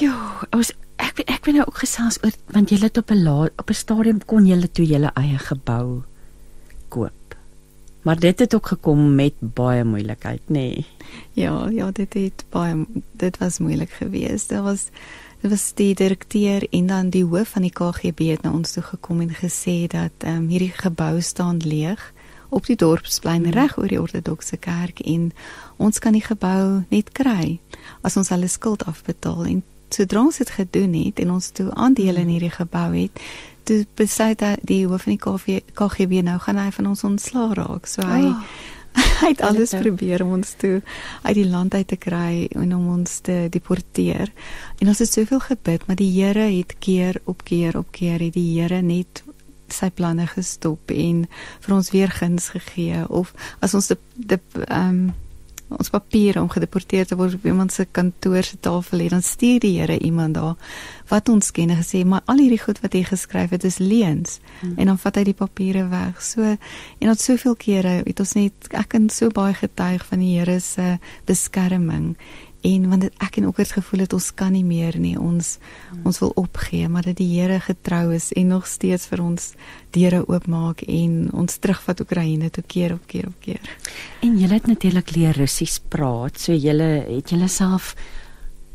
Ja, ons ek ek ben nou ook gesels oor want jy het op 'n op 'n stadium kon jy toe jou eie gebou koop. Maar dit het ook gekom met baie moeilikheid, nê? Nee. Ja, ja, dit het baie dit was moeilik geweest. Dit was dit was die direkteur en dan die hoof van die KGB het na ons toe gekom en gesê dat ehm um, hierdie gebou staan leeg op die dorpsplein hmm. reg oor die ortodokse kerk en ons kan die gebou net kry as ons hulle skuld afbetaal en sodra ons dit gedoen het en ons toe aandele in hierdie gebou het toe besluit hy die hoof van die KV, KGB nou gaan hy van ons ontslaa raak. So hy oh. <laughs> hy het alles probeer om ons toe uit die land uit te kry en om ons te deporteer. En ons het soveel gebid maar die Here het keer op keer op keer het die Here net sy planne gestop en vir ons weer guns gegee. Of as ons die ehm ons papiere om gedeporteer te word op iemand se kantoor se tafel lê dan stuur die Here iemand daar wat ons ken en gesê maar al hierdie goed wat jy geskryf het is leuns. Hmm. en dan vat hy die papiere weg. So en dat soveel kere het ons net ek kan so baie getuig van die Here se beskerming en want dit ek en ook het gevoel het ons kan nie meer nie ons hmm. ons wil opgee maar dat die Here getrou is en nog steeds vir ons deure oopmaak en ons terugvat Oekraïne toe keer op keer op keer. En jy het natuurlik leer Russies praat, so jy het jouself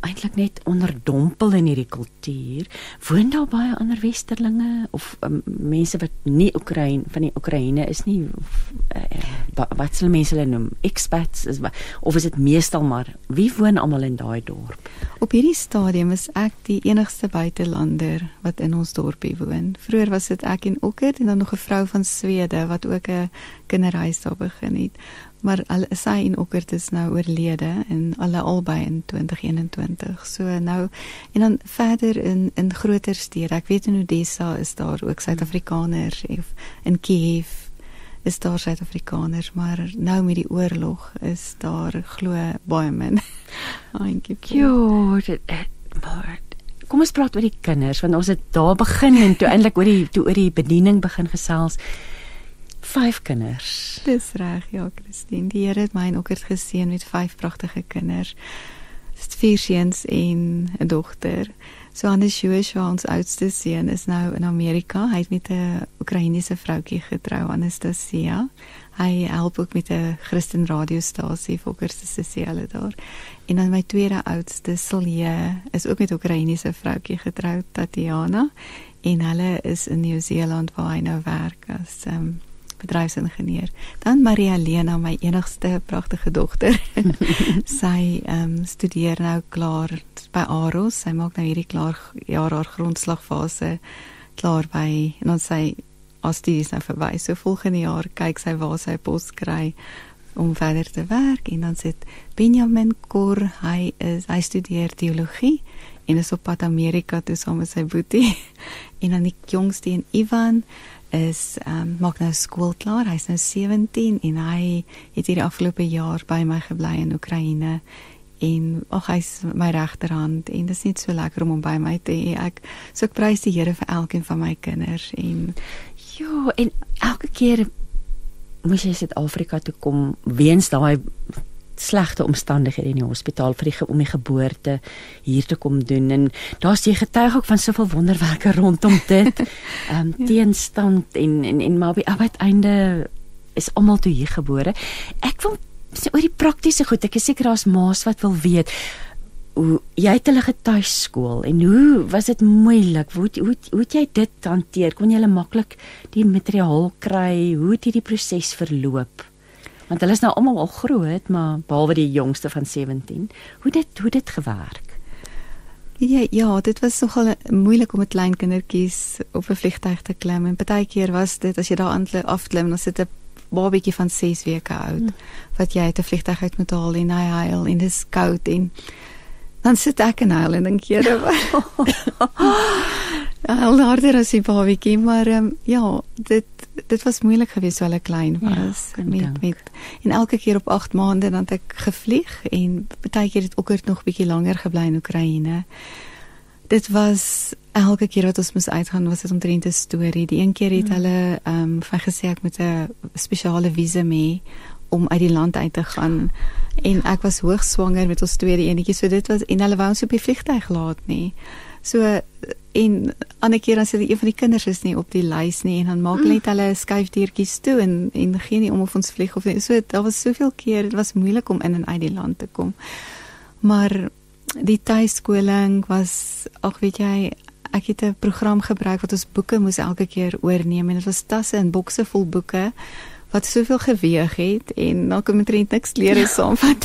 eintlik net onderdompel in hierdie kultuur. Woon daar baie ander westerlinge of um, mense wat nie Oekraïne van die Oekraïne is nie of, uh, wat sal mense hulle noem? Expats is of is dit meestal maar wie woon almal in daai dorp? Op hierdie stadium is ek die enigste buitelander wat in ons dorpie woon. Vroeger was dit ek en Okker en dan nog 'n vrou van Swede wat ook 'n kinderhuis daar begin het maar al sy en Okkert is nou oorlede en hulle albei in 2021. So nou en dan verder in in groter stede. Ek weet in Odessa is daar ook Suid-Afrikaners of in Kiev is daar Suid-Afrikaners, maar nou met die oorlog is daar glo baie min. <laughs> You. Jo, dit maar kom ons praat oor die kinders want ons het daar begin en toe eintlik oor die toe oor die bediening begin gesels. Vyf kinders. Dis reg, ja, Christine. Die Here het my en Okkert geseën met vyf pragtige kinders. Dis vier seuns en 'n dogter. So Hannes Joshua, ons oudste seun, is nou in Amerika. Hy het met 'n Oekraïense vroutjie getrou, Anastasia. Hy help ook met 'n Christen radiostasie vir kursusse hulle daar. En dan my tweede oudste, Silje, is ook met 'n Oekraïense vroutjie getroud, Tatiana, en hulle is in Nieu-Seeland waar hy nou werk as um, bedryfsingenieur. Dan Maria Lena, my enigste pragtige dogter. <laughs> sy ehm um, studeer nou klaar by Aros. Sy maak nou hierdie klaar jaar haar grondslagfase klaar by en ons sy as dit is nou verby. So volgende jaar kyk sy waar sy pos kry om verder te werk en dan sit Benjamin Kor, hy is hy studeer teologie en is op pad Amerika toe saam met sy boetie. <laughs> en dan die jongste en Ivan is ehm um, maak nou skool klaar. Hy's nou 17 en hy het hierdie afgelope jaar by my gebly in Oekraïne. En ag hy's my regterhand en dit is net so lekker om hom by my te hê. Ek so ek prys die Here vir elkeen van my kinders en ja, en elke keer moes jy Suid-Afrika toe kom weens daai slegte omstandighede in die hospitaal vir die om die geboorte hier te kom doen en daar's jy getuig ook van soveel wonderwerke rondom dit. <laughs> Ehm um, ja. teenstand en en en maar op uiteinde is almal toe hier gebore. Ek wil sê oor die praktiese goed. Ek is seker daar's ma's wat wil weet hoe jy het hulle getuiskool en hoe was dit moeilik? Hoe hoe hoe het jy dit hanteer? Kon jy hulle maklik die materiaal kry? Hoe het hierdie proses verloop? Want hulle is nou almal al groot, maar behalwe die jongste van 17. Hoe dit hoe dit gewerk? Ja, ja, dit was nogal moeilik om met klein kindertjies op 'n vliegtuig te klim en baie keer was dit as jy daar aan afklim, dan sit 'n babatjie van 6 weke oud hmm. wat jy uit 'n vliegtuig uit moet haal en hy huil en dit is koud en dan sit ek en huil en dink jy <laughs> Al harder as die babatjie, maar um, ja, dit dit was moeilik geweest toe hulle klein ja, was ja, met met en elke keer op 8 maande dan het ek gevlieg en baie keer het ook net nog bietjie langer gebly in Oekraïne. Dit was elke keer wat ons moes uitgaan was dit omtrent 'n storie. Die een keer het hmm. hulle ehm um, vir gesê ek moet 'n spesiale visum hê om uit die land uit te gaan en ek was hoogs swanger met ons tweede enetjie so dit was en hulle wou ons op die vliegtuig laat nie. So en ander keer dan sit een van die kinders is nie op die lys nie en dan maak hulle net hulle skuifdeurtjies toe en en gee nie om of ons vlieg of nie. So daar was soveel keer dit was moeilik om in en uit die land te kom. Maar die tuiskoling was ag weet jy ek het 'n program gebruik wat ons boeke moes elke keer oorneem en dit was tasse en bokse vol boeke wat soveel geweg het en dan kom dit niks leer is <laughs> saam van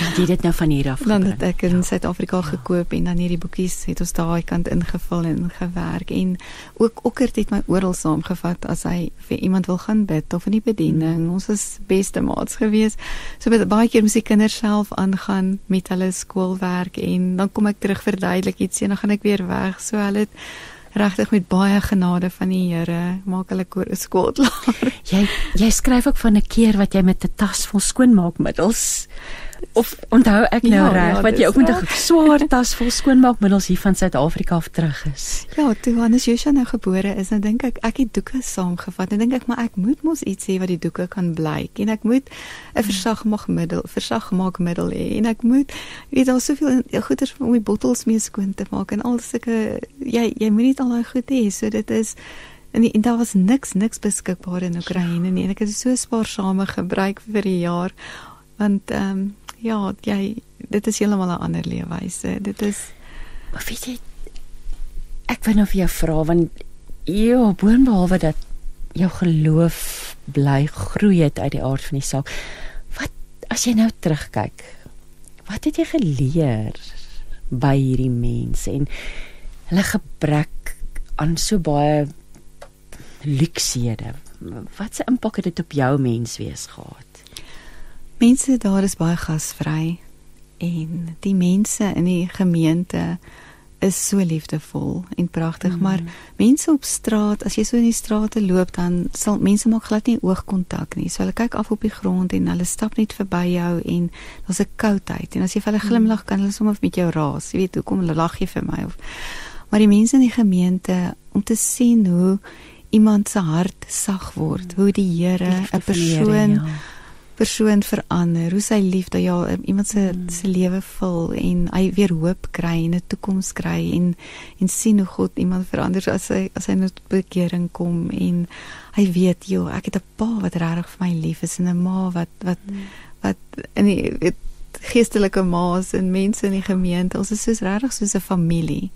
die Dan het dit nou van hier af gebring. Dan het ek in ja. Suid-Afrika ja. gekoop en dan hierdie boekies het ons daai kant ingevul en gewerk en ook Okkert het my oral saamgevat as hy vir iemand wil gaan bid of in die bediening. Ons is beste maats gewees. So met baie keer moet die kinders self aangaan met hulle skoolwerk en dan kom ek terug verduidelik iets en dan gaan ek weer weg. So hulle het regtig met baie genade van die Here maak hulle skool klaar. Jy jy skryf ook van 'n keer wat jy met 'n tas vol skoonmaakmiddels Of onthou ek nou ja, reg ja, wat jy ook met 'n swaar tas vol skoonmaakmiddels hier van Suid-Afrika af terug is. Ja, toe Hannes Joshua nou gebore is, dan dink ek ek het doeke saamgevat. En dink ek maar ek moet mos iets hê wat die doeke kan blyk. En ek moet 'n versagmaakmiddel, versagmaakmiddel hê. En ek moet weet daar soveel goeders om die bottels mee skoon te maak en al sulke jy jy moet nie al daai goed hê. So dit is en, en daar was niks niks beskikbaar in Oekraïne nie. En ek het so spaarsame gebruik vir die jaar want ehm um, ja, jy dit is heeltemal 'n ander leefwyse. Dit is Maar weet jy ek wil nou vir jou vra want ja, boonbehalwe dat jou geloof bly groei het uit die aard van die saak. Wat as jy nou terugkyk? Wat het jy geleer by hierdie mense en hulle gebrek aan so baie luksede? Wat se impak het dit op jou menswees gehad? Mense daar is baie gasvry en die mense in die gemeente is so liefdevol en pragtig, mm. maar mense op straat, as jy so in die strate loop, dan sal mense maak glad nie oogkontak nie. So hulle kyk af op die grond en hulle stap net verby jou en daar's 'n koudheid en as jy vir hulle glimlag, kan hulle sommer met jou raas. Jy weet, hoekom lag jy vir my of Maar die mense in die gemeente om te sien hoe iemand se hart sag word, hoe die Here 'n persoon ja persoon verander, hoe sy liefde ja iemand se mm. se lewe vul en hy weer hoop kry en 'n toekoms kry en en sien hoe God iemand verander as hy as hy net bekering kom en hy weet joh ek het 'n pa wat regtig vir my lief is en 'n ma wat wat mm. wat in die weet, geestelike ma's en mense in die gemeente ons is soos regtig soos 'n familie.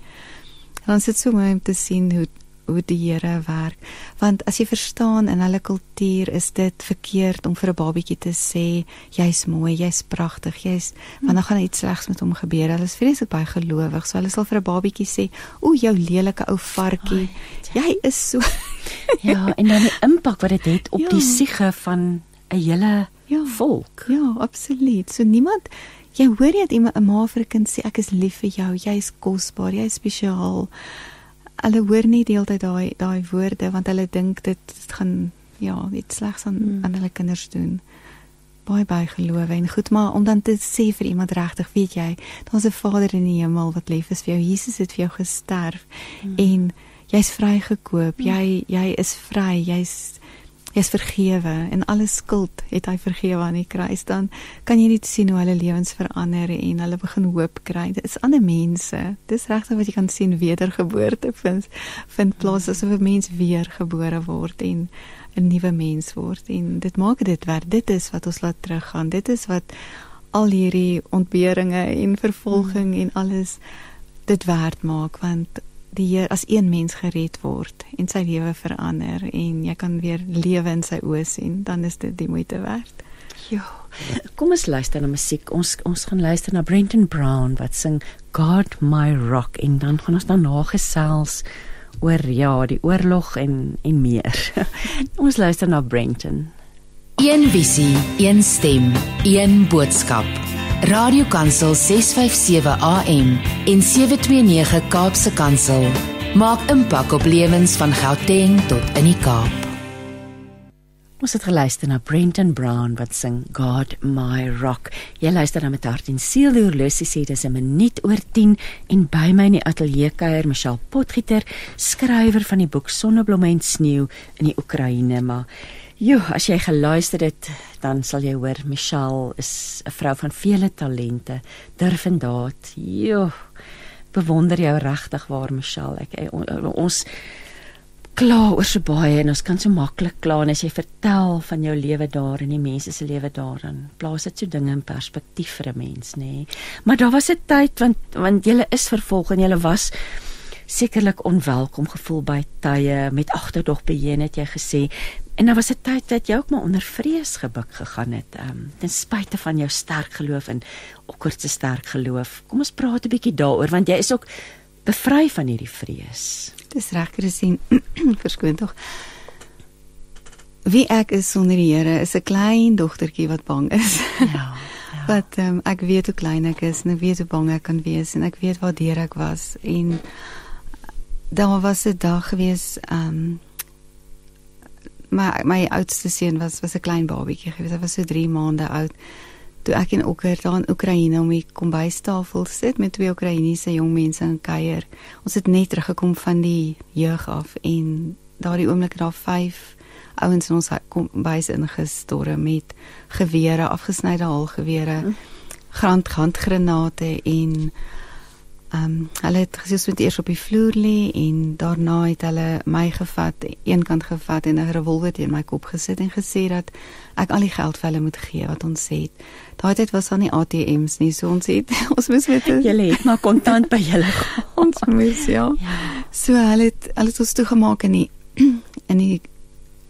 En dan sit so mooi om te sien hoe hoe die Here werk. Want as jy verstaan in hulle kultuur is dit verkeerd om vir 'n babietjie te sê jy's mooi, jy's pragtig, jy's hmm. want dan gaan iets slegs met hom gebeur. Hulle is vreeslik baie gelowig. So hulle sal vir 'n babietjie sê, "O, jou lelike ou varkie, jy is so." <laughs> ja, en dan die impak wat dit het, het op ja. die siege van 'n hele ja, volk. Ja, absoluut. So niemand jy hoor jy iemand 'n ma vir 'n kind sê ek is lief vir jou, jy's kosbaar, jy's spesiaal hulle hoor nie die hele tyd daai daai woorde want hulle dink dit gaan ja, iets slegs aan hmm. aan hulle kinders doen. Baie baie geloof en goed maar om dan te sê vir iemand regtig, weet jy, daar's 'n Vader in die hemel wat lief is vir jou. Jesus het vir jou gesterf hmm. en jy's vrygekoop. Hmm. Jy jy is vry. Jy's jy's vergewe en alle skuld het hy vergewe aan die kruis. Dan kan jy net sien hoe hulle lewens verander en hulle begin hoop kry. Dit is ander mense. Dis regtig wat jy kan sien wedergeboorte vind vind plaas asof 'n mens weergebore word en 'n nuwe mens word. En dit maak dit werd. Dit is wat ons laat teruggaan. Dit is wat al hierdie ontberinge en vervolging en alles dit werd maak want die Heer as een mens gered word en sy lewe verander en jy kan weer lewe in sy oë sien, dan is dit die moeite werd. Ja. Kom ons luister na musiek. Ons ons gaan luister na Brenton Brown wat sing God My Rock en dan gaan ons dan nagesels oor ja, die oorlog en en meer. <laughs> ons luister na Brenton. Een visie, een stem, een boodskap. Radiokansel 657 AM en 729 Kaapse Kansel maak impak op lewens van Gauteng tot in die Kaap. Ons het geluister na Brenton Brown wat sing God My Rock. Jy luister na met hart en siel die horlosie sê dis 'n minuut oor 10 en by my in die ateljee kuier Michelle Potgieter, skrywer van die boek Sonneblomme en sneeu in die Oekraïne, maar Jo, as jy geluister het, dan sal jy hoor Michelle is 'n vrou van vele talente, durf en daad. Jo, bewonder jou regtig waar Michelle. Ek eh, ons kla oor so baie en ons kan so maklik kla en as jy vertel van jou lewe daar en die mense se lewe daar dan plaas dit so dinge in perspektief vir 'n mens, nê. Nee. Maar daar was 'n tyd want want jy is vervolg en jy was sekerlik onwelkom gevoel by tye met agterdog beheen het jy gesê En daar was 'n tyd dat jy ook maar onder vrees gebuk gegaan het, ehm um, ten spyte van jou sterk geloof en okkerd se sterk geloof. Kom ons praat 'n bietjie daaroor want jy is ook bevry van hierdie vrees. Dis reg gesien. <clears throat> Verskoon tog. Wie ek is sonder die Here is 'n klein dogtertjie wat bang is. Ja. ja. <laughs> Wat um, ek weet hoe klein ek is en ek weet hoe bang ek kan wees en ek weet waar deur ek was en daar was 'n dag gewees ehm um, my my oudste seun was was 'n klein babietjie gewees. Hy was so 3 maande oud. Toe ek in Okker daar in Oekraïne om die kombuistafel sit met twee Oekraïense jong mense in kuier. Ons het net teruggekom van die jeug af en daardie oomblik daar vyf ouens in ons kombuis ingestorm met gewere, afgesnyde haalgewere, hm. grandgranate en Ehm um, hulle het gesê ons moet eers op die vloer lê en daarna het hulle my gevat, een kant gevat en 'n revolver teen my kop gesit en gesê dat ek al die geld vir hulle moet gee wat ons het. Daai tyd was daar nie ATMs nie, so ons het <laughs> ons moes met julle het maar kontant by julle <laughs> ons moes ja. ja. So hulle het hulle het ons toegemaak in die <clears throat> in die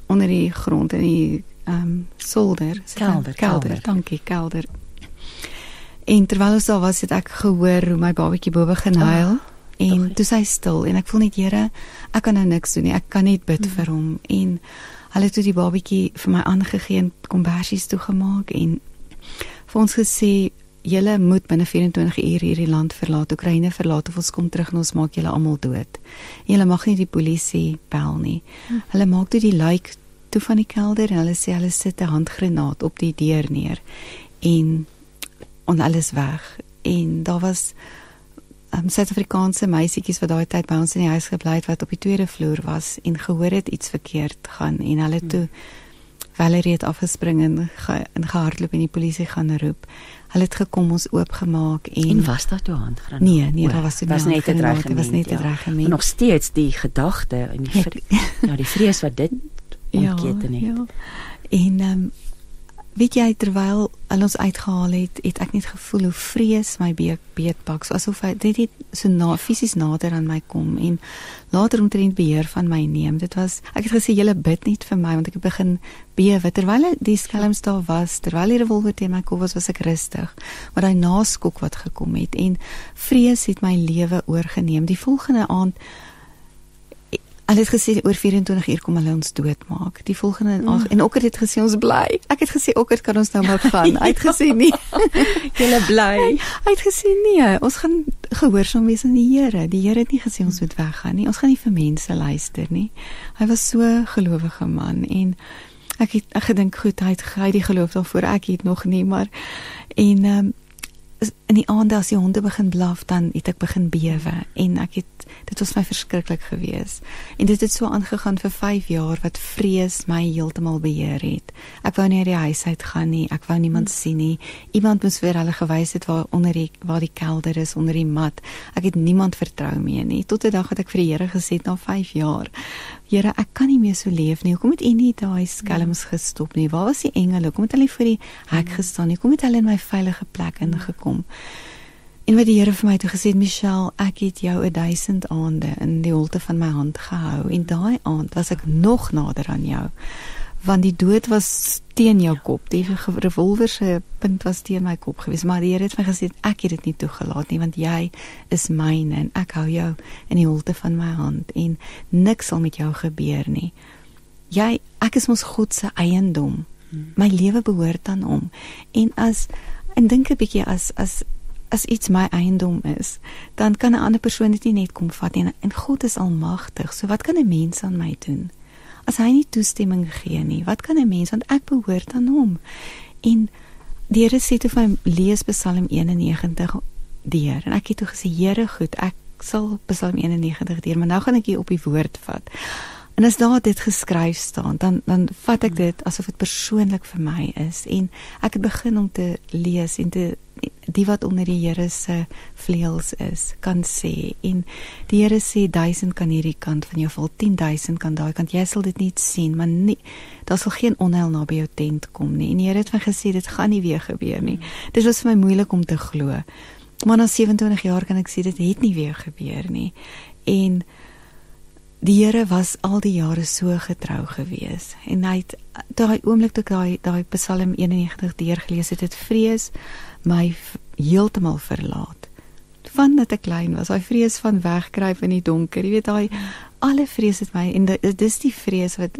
onder die grond in die ehm um, solder, kelder, kelder, kelder, dankie, kelder. En terwyl ons daar was, het ek gehoor hoe my babatjie bo begin huil oh, en toe sy stil en ek voel net Here, ek kan nou niks doen nie. Ek kan net bid hmm. vir hom en hulle het toe die babatjie vir my aangegee en kombersies toegemaak en vir ons gesê julle moet binne 24 uur hierdie land verlaat, Oekraïne verlaat of ons kom terug en ons maak julle almal dood. Julle mag nie die polisie bel nie. Hm. Hulle maak toe die lijk toe van die kelder en hulle sê hulle sit 'n handgranaat op die deur neer en en alles weg. En daar was um, Suid-Afrikaanse meisietjies wat daai tyd by ons in die huis gebly het wat op die tweede vloer was en gehoor het iets verkeerd gaan en hulle toe Valerie het afgespring en ge, en gehardloop en die polisie gaan roep. Hulle het gekom ons oopgemaak en En was daar toe handgranaat? Nee, nee, daar was, was net 'n dreigement. Dit was net 'n ja. dreigement. Nog steeds die gedagte en die vre, ja, die vrees wat dit ontketen het. Ja, ja. En ehm um, weet jy terwyl hulle ons uitgehaal het, het ek net gevoel hoe vrees my beetpak, so asof hy dit net so na fisies nader aan my kom en later omtrent beheer van my neem. Dit was ek het gesê julle bid net vir my want ek het begin bewe terwyl die skelms daar was, terwyl die revolver teen my kop was, was ek rustig. Maar daai naskok wat gekom het en vrees het my lewe oorgeneem. Die volgende aand Hulle het gesê oor 24 uur kom hulle ons doodmaak. Die volgende mm. ag en Okker het gesê ons bly. Ek het gesê Okker kan ons nou maar gaan. <laughs> Hy het gesê nee. <laughs> Julle bly. Hy het gesê nee, ons gaan gehoorsaam wees aan die Here. Die Here het nie gesê ons moet weggaan nie. Ons gaan nie vir mense luister nie. Hy was so gelowige man en ek het ek gedink goed, hy het hy die geloof daarvoor ek het nog nie, maar en ehm um, in die aande as die honde begin blaf dan het ek begin bewe en ek het dit was my verskriklik gewees en dit het so aangegaan vir 5 jaar wat vrees my heeltemal beheer het ek wou nie uit die huis uit gaan nie ek wou niemand hmm. sien nie iemand moes vir hulle gewys het waar onder die waar die kelder is onder die mat ek het niemand vertrou meer nie tot 'n dag het ek vir die Here gesê na 5 jaar Here, ek kan nie meer so leef nie. Hoekom het U nie daai skelms gestop nie? Waar was die engele? Hoekom het hulle voor die hek gestaan nie? Hoekom het hulle in my veilige plek ingekom? En wat die Here vir my toe gesê het, Michelle, ek het jou 1000 aande in die holte van my hand gehou en daai aand was ek nog nader aan jou want die dood was teen jou kop. Die revolver se punt was teen my kop gewees, maar die Here het my gesê ek het dit nie toegelaat nie want jy is myne en ek hou jou in die holte van my hand en niks sal met jou gebeur nie. Jy ek is mos God se eiendom. My lewe behoort aan hom. En as en dink 'n bietjie as as as iets my eiendom is, dan kan 'n ander persoon dit nie net kom vat nie. En God is almagtig. So wat kan 'n mens aan my doen? as hy nie toestemming gee nie, wat kan 'n mens want ek behoort aan hom. En die Here sê te vir my lees Psalm 91 deur en ek het toe gesê Here goed, ek sal Psalm 91 deur, maar nou gaan ek hier op die woord vat. En as daar dit geskryf staan, dan dan vat ek dit asof dit persoonlik vir my is en ek het begin om te lees en te die wat onder die Here se vleuels is, kan sê en die Here sê 1000 kan hierdie kant van jou val, 10000 kan daai kant. Jy sal dit nie sien, maar nie daar sal geen onheil naby jou tent kom nie. En die Here het my gesê dit gaan nie weer gebeur nie. Dit was vir my moeilik om te glo. Maar na 27 jaar kan ek sê dit het nie weer gebeur nie. En die Here was al die jare so getrou gewees en hy het daai oomblik toe daai daai Psalm 91 deurgelees het dit vrees my heeltemal verlaat van dat ek klein was daai vrees van wegkruip in die donker jy weet daai alle vrees het my en dit is die vrees wat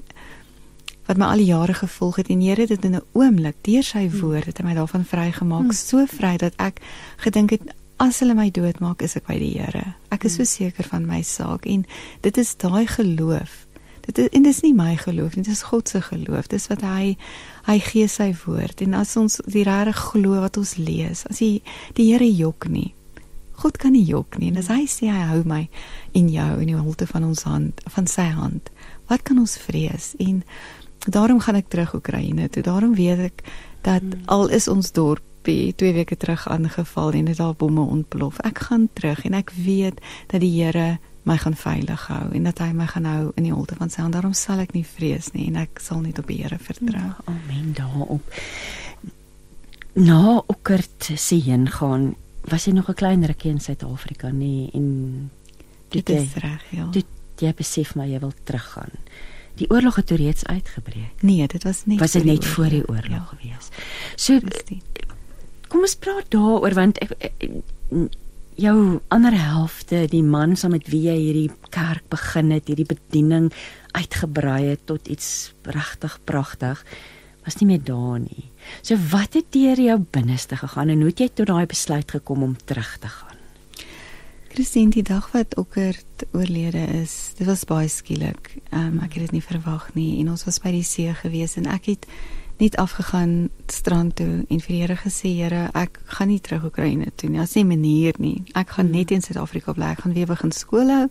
wat my al die jare gevolg het en Here dit in 'n oomblik deur sy woord het my daarvan vrygemaak hmm. so vry dat ek gedink het as hulle my doodmaak, is ek by die Here. Ek is so hmm. seker van my saak en dit is daai geloof. Dit is en dis nie my geloof nie, dit is God se geloof. Dis wat hy hy gee sy woord en as ons die regte glo wat ons lees, as die die Here jok nie. God kan nie jok nie. En as hy sê hy hou my en jou in die holte van ons hand, van sy hand, wat kan ons vrees? En daarom gaan ek terug Oekraïne toe. Daarom weet ek dat hmm. al is ons dorp dorpie 2 weke terug aangeval en dit daar bomme ontplof. Ek gaan terug en ek weet dat die Here my gaan veilig hou en dat hy my gaan hou in die holte van sy hand. Daarom sal ek nie vrees nie en ek sal net op die Here vertrou. Ja, amen daarop. Nou, Okkert se heen gaan. Was jy nog 'n klein rukkie in Suid-Afrika nie en dit is reg, ja. Dit jy besef maar jy wil teruggaan. Die oorlog het reeds uitgebreek. Nee, dit was net was dit net voor die oorlog ja. gewees. So kom ons praat daaroor want ek, ek, jou ander helfte, die man saam met wie jy hierdie kerk begin het, hierdie bediening uitgebrei het tot iets regtig pragtig. was nie meer daar nie. So wat het deur jou binneste gegaan en hoe het jy tot daai besluit gekom om terug te gaan? Christine, die dag wat Okkert oorlede is, dit was baie skielik. Um, ek het dit nie verwag nie en ons was by die see gewees en ek het net afgegaan strand toe en vir die Here gesê Here ek gaan nie terug Oekraïne toe nie. Daar's nie manier nie. Ek gaan net in Suid-Afrika bly. Ek gaan weer begin skool hou.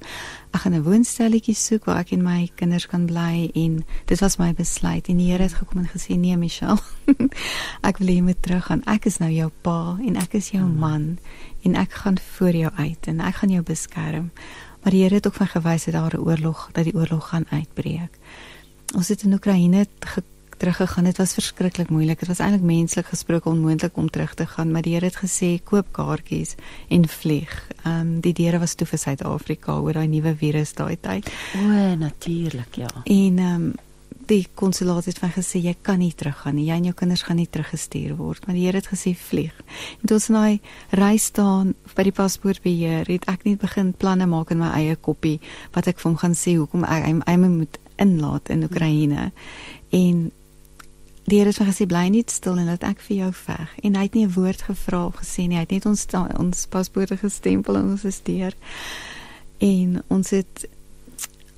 Ek gaan 'n woonstelletjie soek waar ek en my kinders kan bly en dit was my besluit en die Here het gekom en gesê nee Michelle. <laughs> ek wil hê jy moet teruggaan. Ek is nou jou pa en ek is jou man en ek gaan voor jou uit en ek gaan jou beskerm. Maar die Here het ook van gewys dat daar 'n oorlog dat die oorlog gaan uitbreek. Ons het in Oekraïne teruggegaan. Dit was verskriklik moeilik. Dit was eintlik menslik gesproke onmoontlik om terug te gaan, maar die Here het gesê koop kaartjies en vlieg. Ehm um, die deure was toe vir Suid-Afrika oor daai nuwe virus daai tyd. O, natuurlik, ja. En ehm um, die konsulaat het van gesê jy kan nie teruggaan nie. Jy en jou kinders gaan nie teruggestuur word, maar die Here het gesê vlieg. En toe ons na die reis staan by die paspoortbeheer, het ek net begin planne maak in my eie koppie wat ek vir hom gaan sê hoekom ek hy, hy moet inlaat in Oekraïne. En die Here het vir gesê bly net stil en laat ek vir jou veg. En hy het nie 'n woord gevra of gesê nie. Hy het net ons ons paspoorte gestempel en ons is deur. En ons het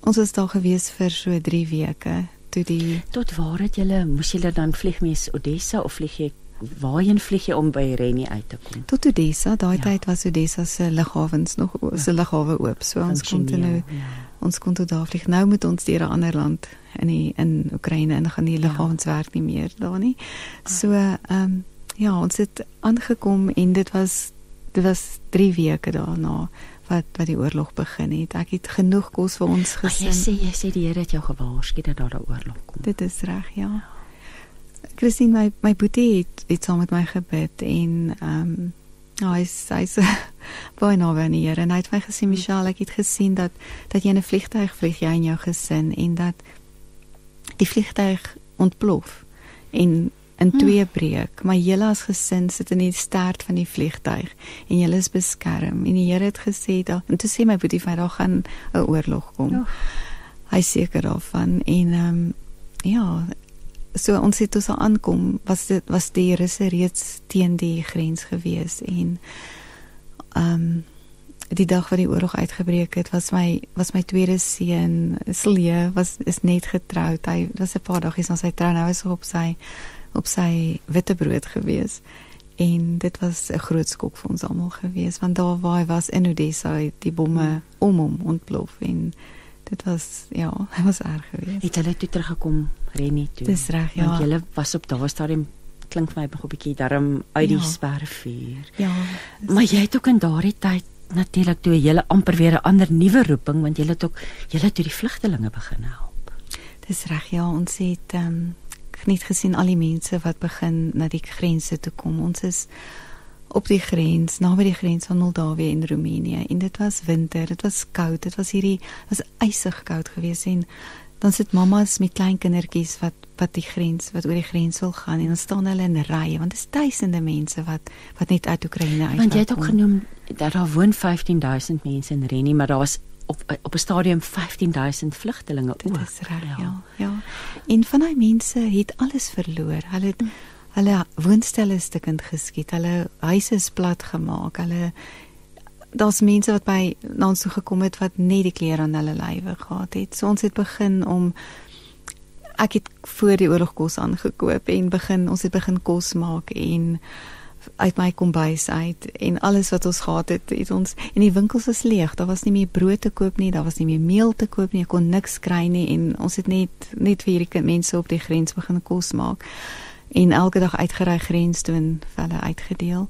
ons was daar gewees vir so 3 weke toe die tot waar het julle moes julle dan vlieg mees Odessa of vlieg jy waarheen vlieg jy om by Reni uit te kom? Tot Odessa. Daai ja. tyd was Odessa se lughawens nog se ja. lughawe oop. So ons kon nou ja. ons kon toe daar vlieg. Nou moet ons deur 'n ander land in die in Oekraïne en gaan die liggame ja. werk nie meer daar nie. So ehm um, ja, ons het aangekom en dit was dit was 3 weke daarna wat wat die oorlog begin het. Ek het genoeg kos vir ons gesin. Jy sê jy sê die Here het jou gewaarsku dat daar 'n oorlog kom. Dit is reg, ja. Christine my my boetie het het saam met my gebid en ehm um, Ja, hy sê sy <laughs> baie nou van hier en hy het my gesê Michelle, ek het gesien dat dat jy in 'n vliegtuig vlieg jy en jou gesin en dat die vliegtuig ontplof en in hm. twee breek, maar julle as gesin sit in die stert van die vliegtuig en julle is beskerm en die Here het gesê dat en toe sê my boetie vir daar gaan 'n oorlog kom. Oh. Hy seker daarvan en ehm um, ja, so ons het ons aankom was dit was die Here se reeds teen die grens gewees en ehm um, die dag wat die oorlog uitgebreek het, was my was my tweede seun, Silje, was is net getroud. Hy was 'n paar dae na sy trou, nou is hy op sy op sy witbrood gewees. En dit was 'n groot skok vir ons almal gewees, want daar waar hy was in Odessa, het die bomme om hom ontplof en dit was ja, <laughs> hy was erg geweest. Het hulle toe teruggekom Rennie toe? Dis reg, ja. Want julle was op daardie stadium klink vir my 'n bietjie darm uit die ja. spervuur. Ja. Maar jy het ook in daardie tyd natuurlik toe jy amper weer 'n ander nuwe roeping want jy het ook jy het toe die vlugtelinge begin help. Dis reg ja, ons het ehm um, net gesien al die mense wat begin na die grense toe kom. Ons is op die grens, naby die grens van Moldawië en Roemenië en dit was winter, dit was koud, dit was hierdie was ysig koud geweest en dan sit mamas met klein kindertjies wat wat die grens wat oor die grens wil gaan en dan staan hulle in rye want dit is duisende mense wat wat net uit Oekraïne uit Want jy het ook genoem dat daar woon 15000 mense in Reni maar daar was op op 'n stadium 15000 vlugtelinge ook. Dit is reg, ja. ja. Ja. En van daai mense het alles verloor. Hulle het hulle woonstelle stukkend geskiet. Hulle huise is plat gemaak. Hulle daar's mense wat by na ons toe gekom het wat net die klere aan hulle lywe gehad het. So ons het begin om ek het voor die oorlog kos aangekoop en begin ons het begin kos maak en uit my kombuis uit en alles wat ons gehad het, het ons en die winkels was leeg. Daar was nie meer brood te koop nie, daar was nie meer meel te koop nie. Ek kon niks kry nie en ons het net net vir hierdie mense op die grens begin kos maak en elke dag uitgery grens toe en vir hulle uitgedeel.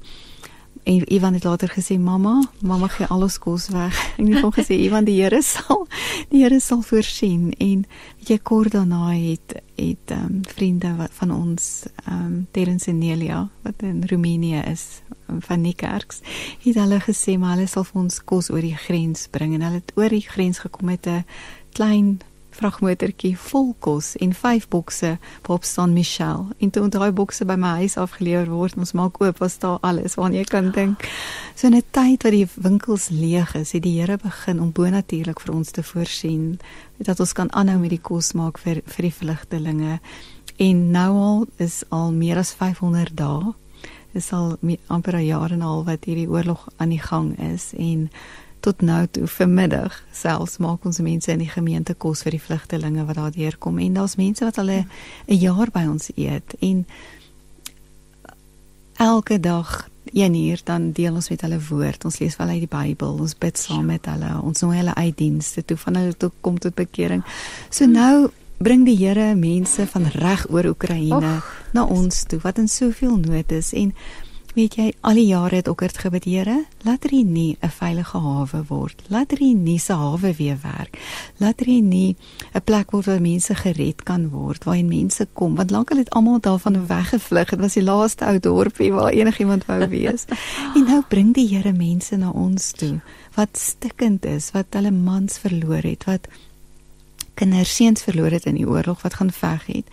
En Ivan het later gesê mamma, mamma gee al ons kos weg. <laughs> En hy het gesê Ivan die Here sal die Here sal voorsien en weet jy kort daarna het het ehm um, vriende wat van ons ehm um, Terence en Nelia wat in Roemenië is van die kerks het hulle gesê maar hulle sal vir ons kos oor die grens bring en hulle het oor die grens gekom met 'n klein vragmotortjie vol kos en vyf bokse waarop staan Michelle. En toe daai bokse by my huis afgelewer word, ons maak oop, was daar alles waarna jy kan dink. So in 'n tyd wat die winkels leeg is, het die Here begin om bonatuurlik vir ons te voorsien dat ons kan aanhou met die kos maak vir vir die vlugtelinge En nou al is al meer as 500 dae. Is al amper 'n jaar en 'n half wat hierdie oorlog aan die gang is en tot nou toe vanmiddag selfs maak ons mense in die gemeente kos vir die vlugtelinge wat daar deurkom en daar's mense wat al 'n jaar by ons eet en elke dag een uur dan deel ons met hulle woord. Ons lees wel uit die Bybel. Ons bid saam met hulle. Ons nooi hulle uit dienste toe van hulle toe kom tot bekering. So nou bring die Here mense van reg oor Oekraïne na ons toe wat in soveel nood is en weet jy al die jare het Okkert gebid Here laat er nie 'n veilige hawe word laat er nie se hawe weer werk laat er nie 'n plek word waar mense gered kan word waarheen mense kom want lank al het almal daarvan weggevlug dit was die laaste ou dorpie waar enigiemand wou wees. <laughs> En nou bring die Here mense na ons toe wat stikkend is wat hulle mans verloor het wat kinders seuns verloor het in die oorlog wat gaan veg het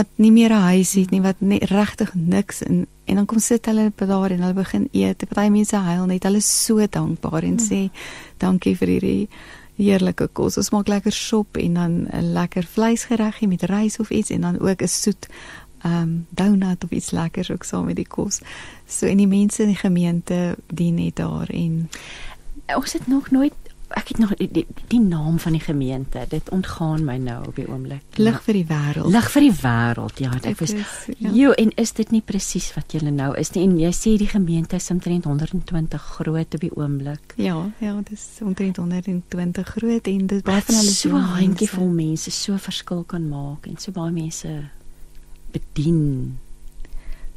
wat nie meer 'n huis het nie wat regtig niks in en dan kom sit hulle daar en hulle begin eet. Party mense huil net. Hulle is so dankbaar en sê dankie vir hierdie heerlike kos. Ons maak lekker sop en dan 'n lekker vleisgereggie met rys of iets en dan ook 'n soet ehm um, donut of iets lekkers ook saam met die kos. So en die mense in die gemeente dien net daar en ons het nog nooit ek het nog die, die, die naam van die gemeente. Dit ontgaan my nou op die oomblik. Lig vir die wêreld. Lig vir die wêreld. Ja, dit is. Ja. Jo, en is dit nie presies wat julle nou is nie? En jy sê die gemeente is omtrent 120 groot op die oomblik. Ja, ja, dis omtrent 120 groot en dit baie van hulle so handjievol mense so verskil kan maak en so baie mense bedien.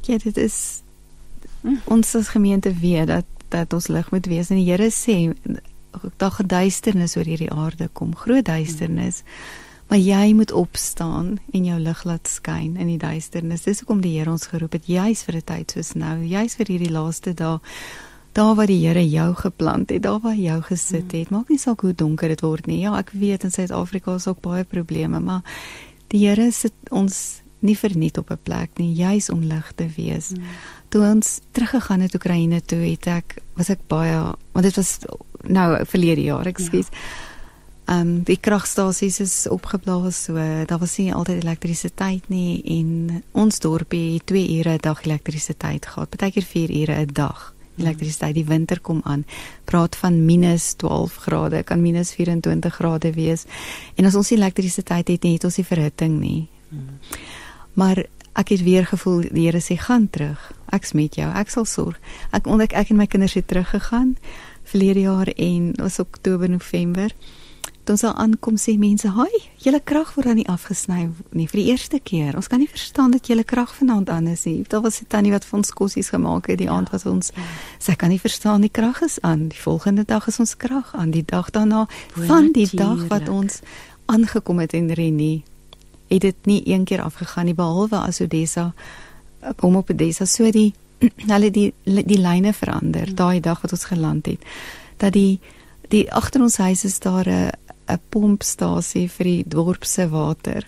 Ja, dit is hm. ons as gemeente weet dat dat ons lig moet wees en die Here sê daar geduisternis oor hierdie aarde kom, groot duisternis. Maar jy moet opstaan en jou lig laat skyn in die duisternis. Dis hoekom die Here ons geroep het juis vir 'n tyd soos nou, juis vir hierdie laaste dae. Daar waar die Here jou geplant het, daar waar jou gesit het. Maak nie saak hoe donker dit word nie. Ja, ek weet in Suid-Afrika is ook baie probleme, maar die Here sit ons nie verniet op 'n plek nie, juis om lig te wees. Hmm. Toe ons teruggegaan het Oekraïne toe, het ek was ek baie want dit was nou verlede jaar, ekskuus. Ja. Ehm um, die kragstasies is opgeblaas, so daar was nie altyd elektrisiteit nie en ons dorpie het 2 ure 'n dag elektrisiteit gehad, partykeer 4 ure 'n dag. Elektrisiteit die winter kom aan. Praat van minus 12 grade, kan minus 24 grade wees. En as ons nie elektrisiteit het nie, het ons nie verhitting nie. Hmm. Maar ek het weer gevoel die Here sê gaan terug. Ek's met jou. Ek sal sorg. Ek ontdek ek en my kinders het teruggegaan verlede jaar en ons Oktober November. Toe ons aankom sê mense, "Haai, julle krag word dan nie afgesny nie vir die eerste keer. Ons kan nie verstaan dat julle krag vanaand aan is nie." Daar was 'n tannie wat vir ons kossies gemaak het die aand was ons. Sy kan nie verstaan die krag is aan. Die volgende dag is ons krag aan. Die dag daarna van die dag wat ons aangekom het in Renie, het dit nie een keer afgegaan nie behalwe as Odessa kom op Odessa so die <clears throat> hulle die die lyne verander hmm. daai dag wat ons geland het dat die die agter ons huis is daar 'n 'n pompstasie vir die dorp se water.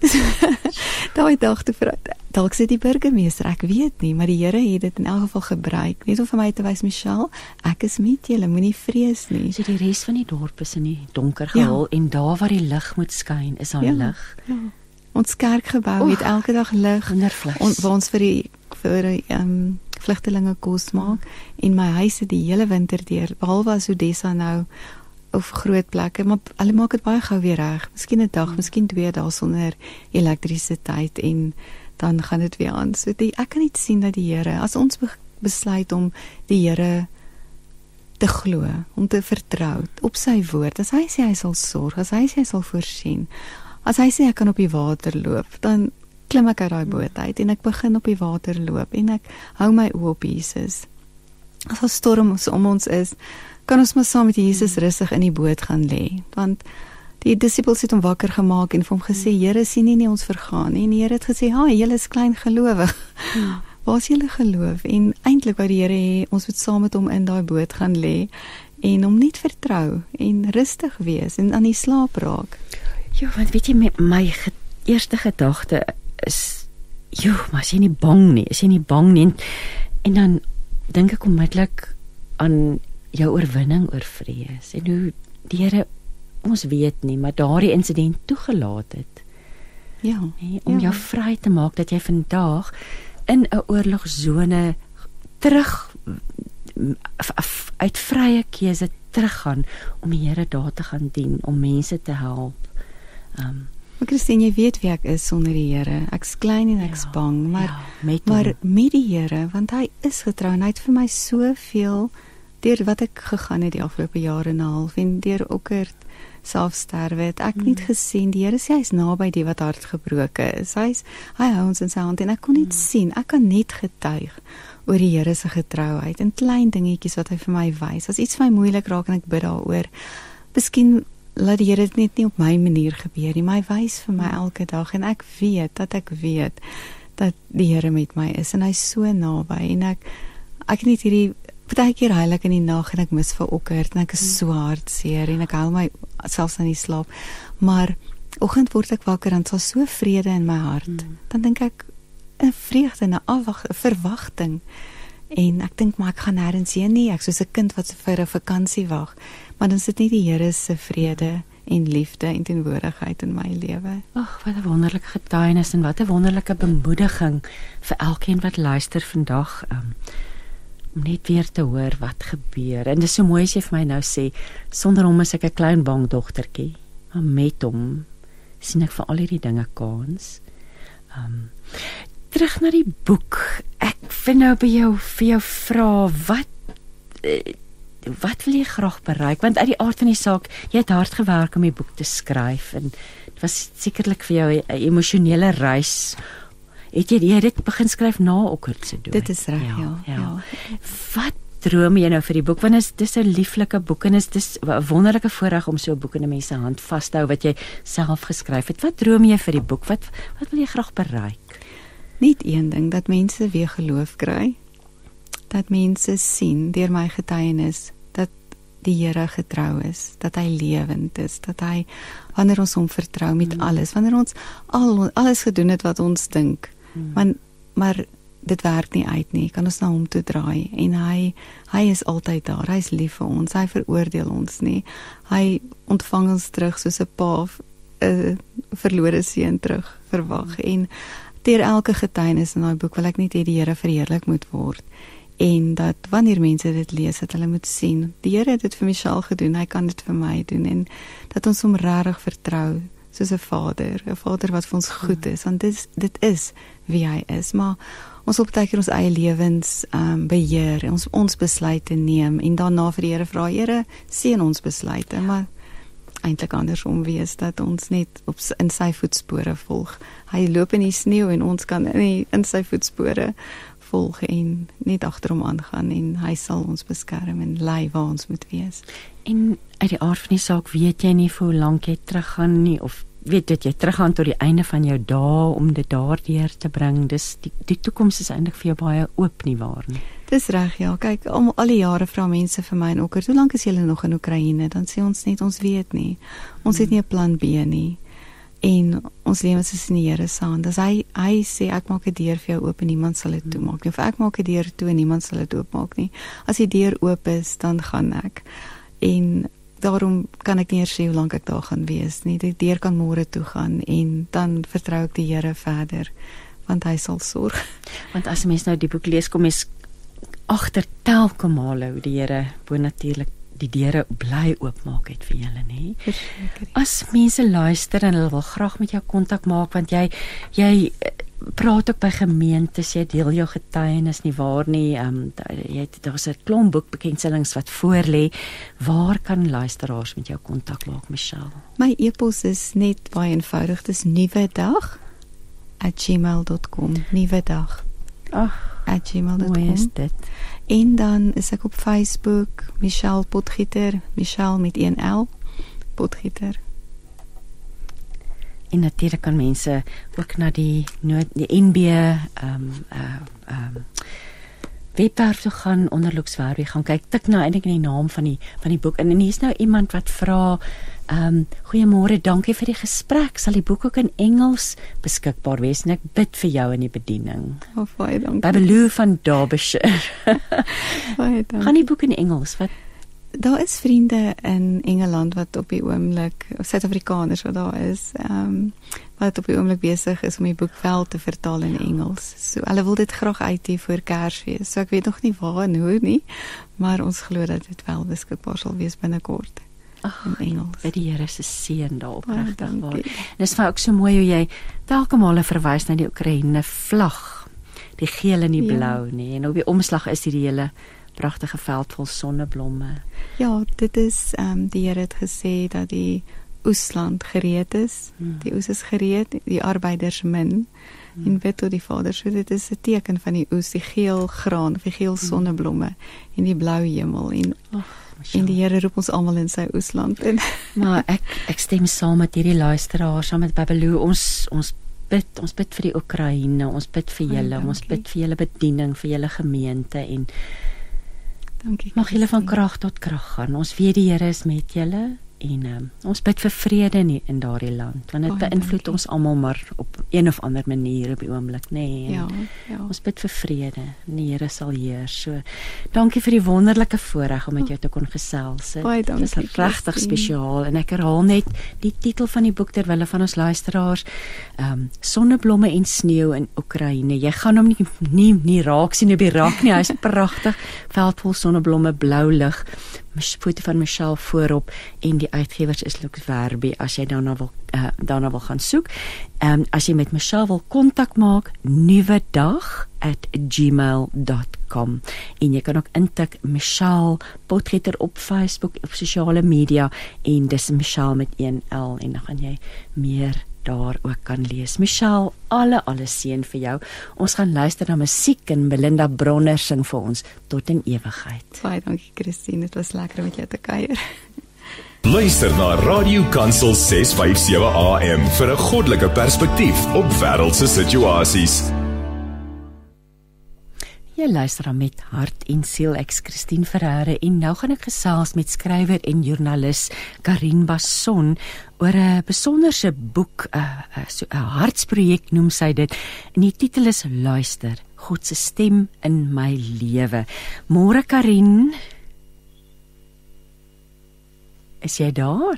<laughs> daai dag te vir dalk sê die burgemeester ek weet nie maar die Here het dit in elk geval gebruik. Net om vir my te wys Michelle ek is met julle moenie vrees nie. So die res van die dorp is in die donker gehul ja. en daar waar die lig moet skyn is daar ja, lig. Ja. ons kerkgebou het elke dag lig on, waar ons vir die vir ehm um, vlugtelinge kos maak. En my huis het die hele winter deur behalwe as Odessa nou of groot plekke maar hulle maak dit baie gou weer reg. Miskien 'n dag, miskien twee dae sonder elektrisiteit en dan gaan dit weer aan. So die, ek kan net sien dat die Here as ons besluit om die Here te glo, om te vertrou op sy woord. As hy sê hy sal sorg, as hy sê hy sal voorsien. As hy sê ek kan op die water loop, dan klim ek uit daai boot uit en ek begin op die water loop en ek hou my oë op Jesus. As 'n storm om ons is, kan ons maar saam met Jesus rustig in die boot gaan lê. Want die disippels het hom wakker gemaak en vir hom gesê: "Here, sien nie nie ons vergaan nie." En die Here het gesê: "Ha, julle is klein gelowig." <laughs> Waar is julle geloof? En eintlik wou die Here hê ons moet saam met hom in daai boot gaan lê en hom net vertrou en rustig wees en aan die slaap raak. Ja, want weet jy my, my eerste gedagte is jo, maar as jy nie bang nie, as jy nie bang nie en dan dink ek onmiddellik aan jou oorwinning oor vrees en hoe die Here ons weet nie, maar daardie insident toegelaat het Ja. Nee, om ja. jou vry te maak dat jy vandag in 'n oorlogsone terug uit vrye keuse teruggaan om die Here daar te gaan dien, om mense te help. Um Maar Christine, jy weet wie ek is sonder die Here. Ek's klein en ek's Ja, bang, maar ja, met maar hom. met die Here, want hy is getrou en hy het vir my soveel deur wat ek gegaan het die afgelope jare en 'n half en deur okkerd selfsterwe het ek Mm. net gesien die Here sê hy's naby die wat hartgebroke is. Hy's hy hou ons in sy hand en ek kon Mm. net sien, ek kan net getuig oor die Here se getrouheid en klein dingetjies wat hy vir my wys. As iets vir my moeilik raak en ek bid daaroor, miskien laat die Here dit net nie op my manier gebeur nie, maar hy wys vir my elke dag en ek weet dat ek weet dat die Here met my is en hy's so naby en ek ek net hierdie partykeer huil ek in die nag en ek mis vir oggend en ek is so hartseer en ek hou my selfs aan die slaap. Maar oggend word ek wakker en daar's so vrede in my hart. Mm. Dan dink ek 'n vreugde 'n afwag 'n verwagting. En ek dink maar ek gaan nêrens heen nie. Ek soos 'n kind wat vir 'n vakansie wag. Maar dan sit net die Here se vrede en liefde en teenwoordigheid in my lewe. Ag, wat 'n wonderlike getuienis en wat 'n wonderlike bemoediging vir elkeen wat luister vandag. Um, om net weer te hoor wat gebeur. En dis so mooi as jy vir my nou sê, sonder hom is ek 'n klein bang dogtertjie, maar met hom sien ek vir al hierdie dinge kans. Um terug na die boek. Ek vind nou by jou vir jou vra wat eh, wat wil jy graag bereik want uit die aard van die saak jy het hard gewerk om die boek te skryf en dit was sekerlik vir jou 'n emosionele reis het jy, jy dit begin skryf na Okkert se dood Dit is reg, ja, ja. wat droom jy nou vir die boek want is dis 'n lieflike boek en is dis 'n wonderlike voorreg om so 'n boek in 'n mens se hand vas te hou wat jy self geskryf het wat droom jy vir die boek wat wat wil jy graag bereik Net een ding dat mense weer geloof kry. Dat mense sien deur my getuienis dat die Here getrou is, dat hy lewend is, dat hy wanneer ons hom vertrou met Mm. alles, wanneer ons al alles gedoen het wat ons dink, Mm. maar maar dit werk nie uit nie. Kan ons na hom toe draai en hy hy is altyd daar. Hy's lief vir ons. Hy veroordeel ons nie. Hy ontvang ons terug soos 'n pa 'n verlore seun terug verwag en deur elke getuienis in daai boek wil ek net hê die Here verheerlik moet word en dat wanneer mense dit lees dat hulle moet sien die Here het dit vir Michelle gedoen hy kan dit vir my doen en dat ons hom regtig vertrou soos 'n vader 'n vader wat vir ons goed is want dit is, dit is wie hy is maar ons wil baie keer ons eie lewens ehm um, beheer ons ons besluite neem en daarna vir die Here vra Here seën ons besluite ja. maar eintlik andersom wees dat ons net op in sy voetspore volg. Hy loop in die sneeu en ons kan in die, in sy voetspore volg en net agter hom aangaan en hy sal ons beskerm en lei waar ons moet wees. En uit die aard van die saak weet jy nie hoe lank jy teruggaan nie of weet dit jy teruggaan tot die einde van jou dae om dit daardeur te bring. Dis die die toekoms is eintlik vir jou baie oop nie waar nie. Dis reg ja. Kyk, al, al die jare vra mense vir my en okker, hoe lank is julle nog in Oekraïne? Dan sê ons net ons weet nie. Ons het nie 'n plan B nie. En ons lewens is in die Here se hand. As hy hy sê ek maak 'n deur vir jou oop en niemand sal dit toemaak nie. Of ek maak 'n deur toe en niemand sal dit oopmaak nie. As die deur oop is, dan gaan ek. En daarom kan ek nie eers sê hoe lank ek daar gaan wees nie. Die deur kan môre toe gaan en dan vertrou ek die Here verder want hy sal sorg. <laughs> Want as 'n mens nou die boek lees, kom mens agter telke male hoe die Here bonatuurlik die deure bly oopmaak het vir julle, nê? As mense luister en hulle wil graag met jou kontak maak want jy jy praat ook by gemeentes, jy deel jou getuienis nie waar nie. Ehm um, jy het daar's 'n klomp boekbekendstellings wat voor lê. Waar kan luisteraars met jou kontak maak, Michelle? My e-pos is net baie eenvoudig. Dis nuwedag@gmail.com. Nuwedag Ag, @gmail.com. is dit. En dan is ek op Facebook, Michelle Potgieter, Michelle met 1 L, Potgieter. En natuurlik kan mense ook na die nood die NB ehm um, uh ehm um, webwerf toe gaan onderloops waar jy gaan kyk tik nou eintlik in die naam van die van die boek en, en hier's nou iemand wat vra ehm um, goeiemôre dankie vir die gesprek. Sal die boek ook in Engels beskikbaar wees? En ek bid vir jou in die bediening. Oh, baie dankie. Babeloo van Derbyshire. Baie dankie. gaan die boek in Engels? Wat daar is vriende in Engeland wat op die oomblik Suid-Afrikaners wat daar is, ehm um, wat op die oomblik besig is om die boek wel te vertaal in Engels. So hulle wil dit graag uit hê vir Kersfees. So ek weet nog nie waar en hoe nie, maar ons glo dat dit wel beskikbaar sal wees binnekort. Ag, in Engels. Dit die Here se seën daarop oh, regtig waar. En dit is vir ook so mooi hoe jy telke male verwys na die Oekraïne vlag. Die geel en die ja. blou, nê. En op die omslag is hier die hele pragtige veld vol sonneblomme. Ja, dit is ehm um, die Here het gesê dat die oesland gereed is. Hmm. Die oes is gereed, die arbeiders min. Hmm. En bid tot die Vader, so dit is 'n teken van die oes, die geel graan, die geel hmm. sonneblomme hmm. en die blou hemel en oh, en die Here roep ons almal in sy oesland in. <laughs> maar ek ek stem saam met hierdie luisteraars, saam met Babeloo, ons ons bid, ons bid vir die Oekraïne, ons bid vir julle, ons bid vir julle bediening, vir julle gemeente en Dankie. Mag julle van krag tot krag gaan. Ons weet die Here is met julle en um, ons bid vir vrede in, in daardie land want dit beïnvloed ons almal maar op een of ander manier op die oomblik nê nee, ja, ja. ons bid vir vrede. Die Here sal heers. So dankie vir die wonderlike voorreg om met jou te kon gesels. Dit is regtig spesiaal en ek herhaal net die titel van die boek terwyl van ons luisteraars um, sonneblomme en sneeu in Oekraïne. Jy gaan hom nie nie, nie raak sien op die rak nie. Hy's <laughs> pragtig. Veldvol sonneblomme blou lig foto van Michelle voorop en die uitgewers is Lux Verbi as jy daarna wil uh, daarna wil gaan soek. Ehm um, as jy met Michelle wil kontak maak, nuwe dag @gmail.com en jy kan ook intik Michelle Potgieter op Facebook op sosiale media en dis Michelle met 1 L en dan gaan jy meer daar ook kan lees. Michelle, alle alle seën vir jou. Ons gaan luister na musiek en Belinda Bronner sing vir ons tot in ewigheid. Baie dankie Christine, dit was lekker om met jou te kuier. Luister na Radio Kansel 657 AM vir 'n goddelike perspektief op wêreldse situasies. Jy luister dan met hart en siel ek Christine Ferreira en nou gaan ek gesels met skrywer en joernalis Karin Basson oor 'n besonderse boek 'n so 'n hartsprojek noem sy dit en die titel is Luister God se stem in my lewe. Môre Karin. Is jy daar?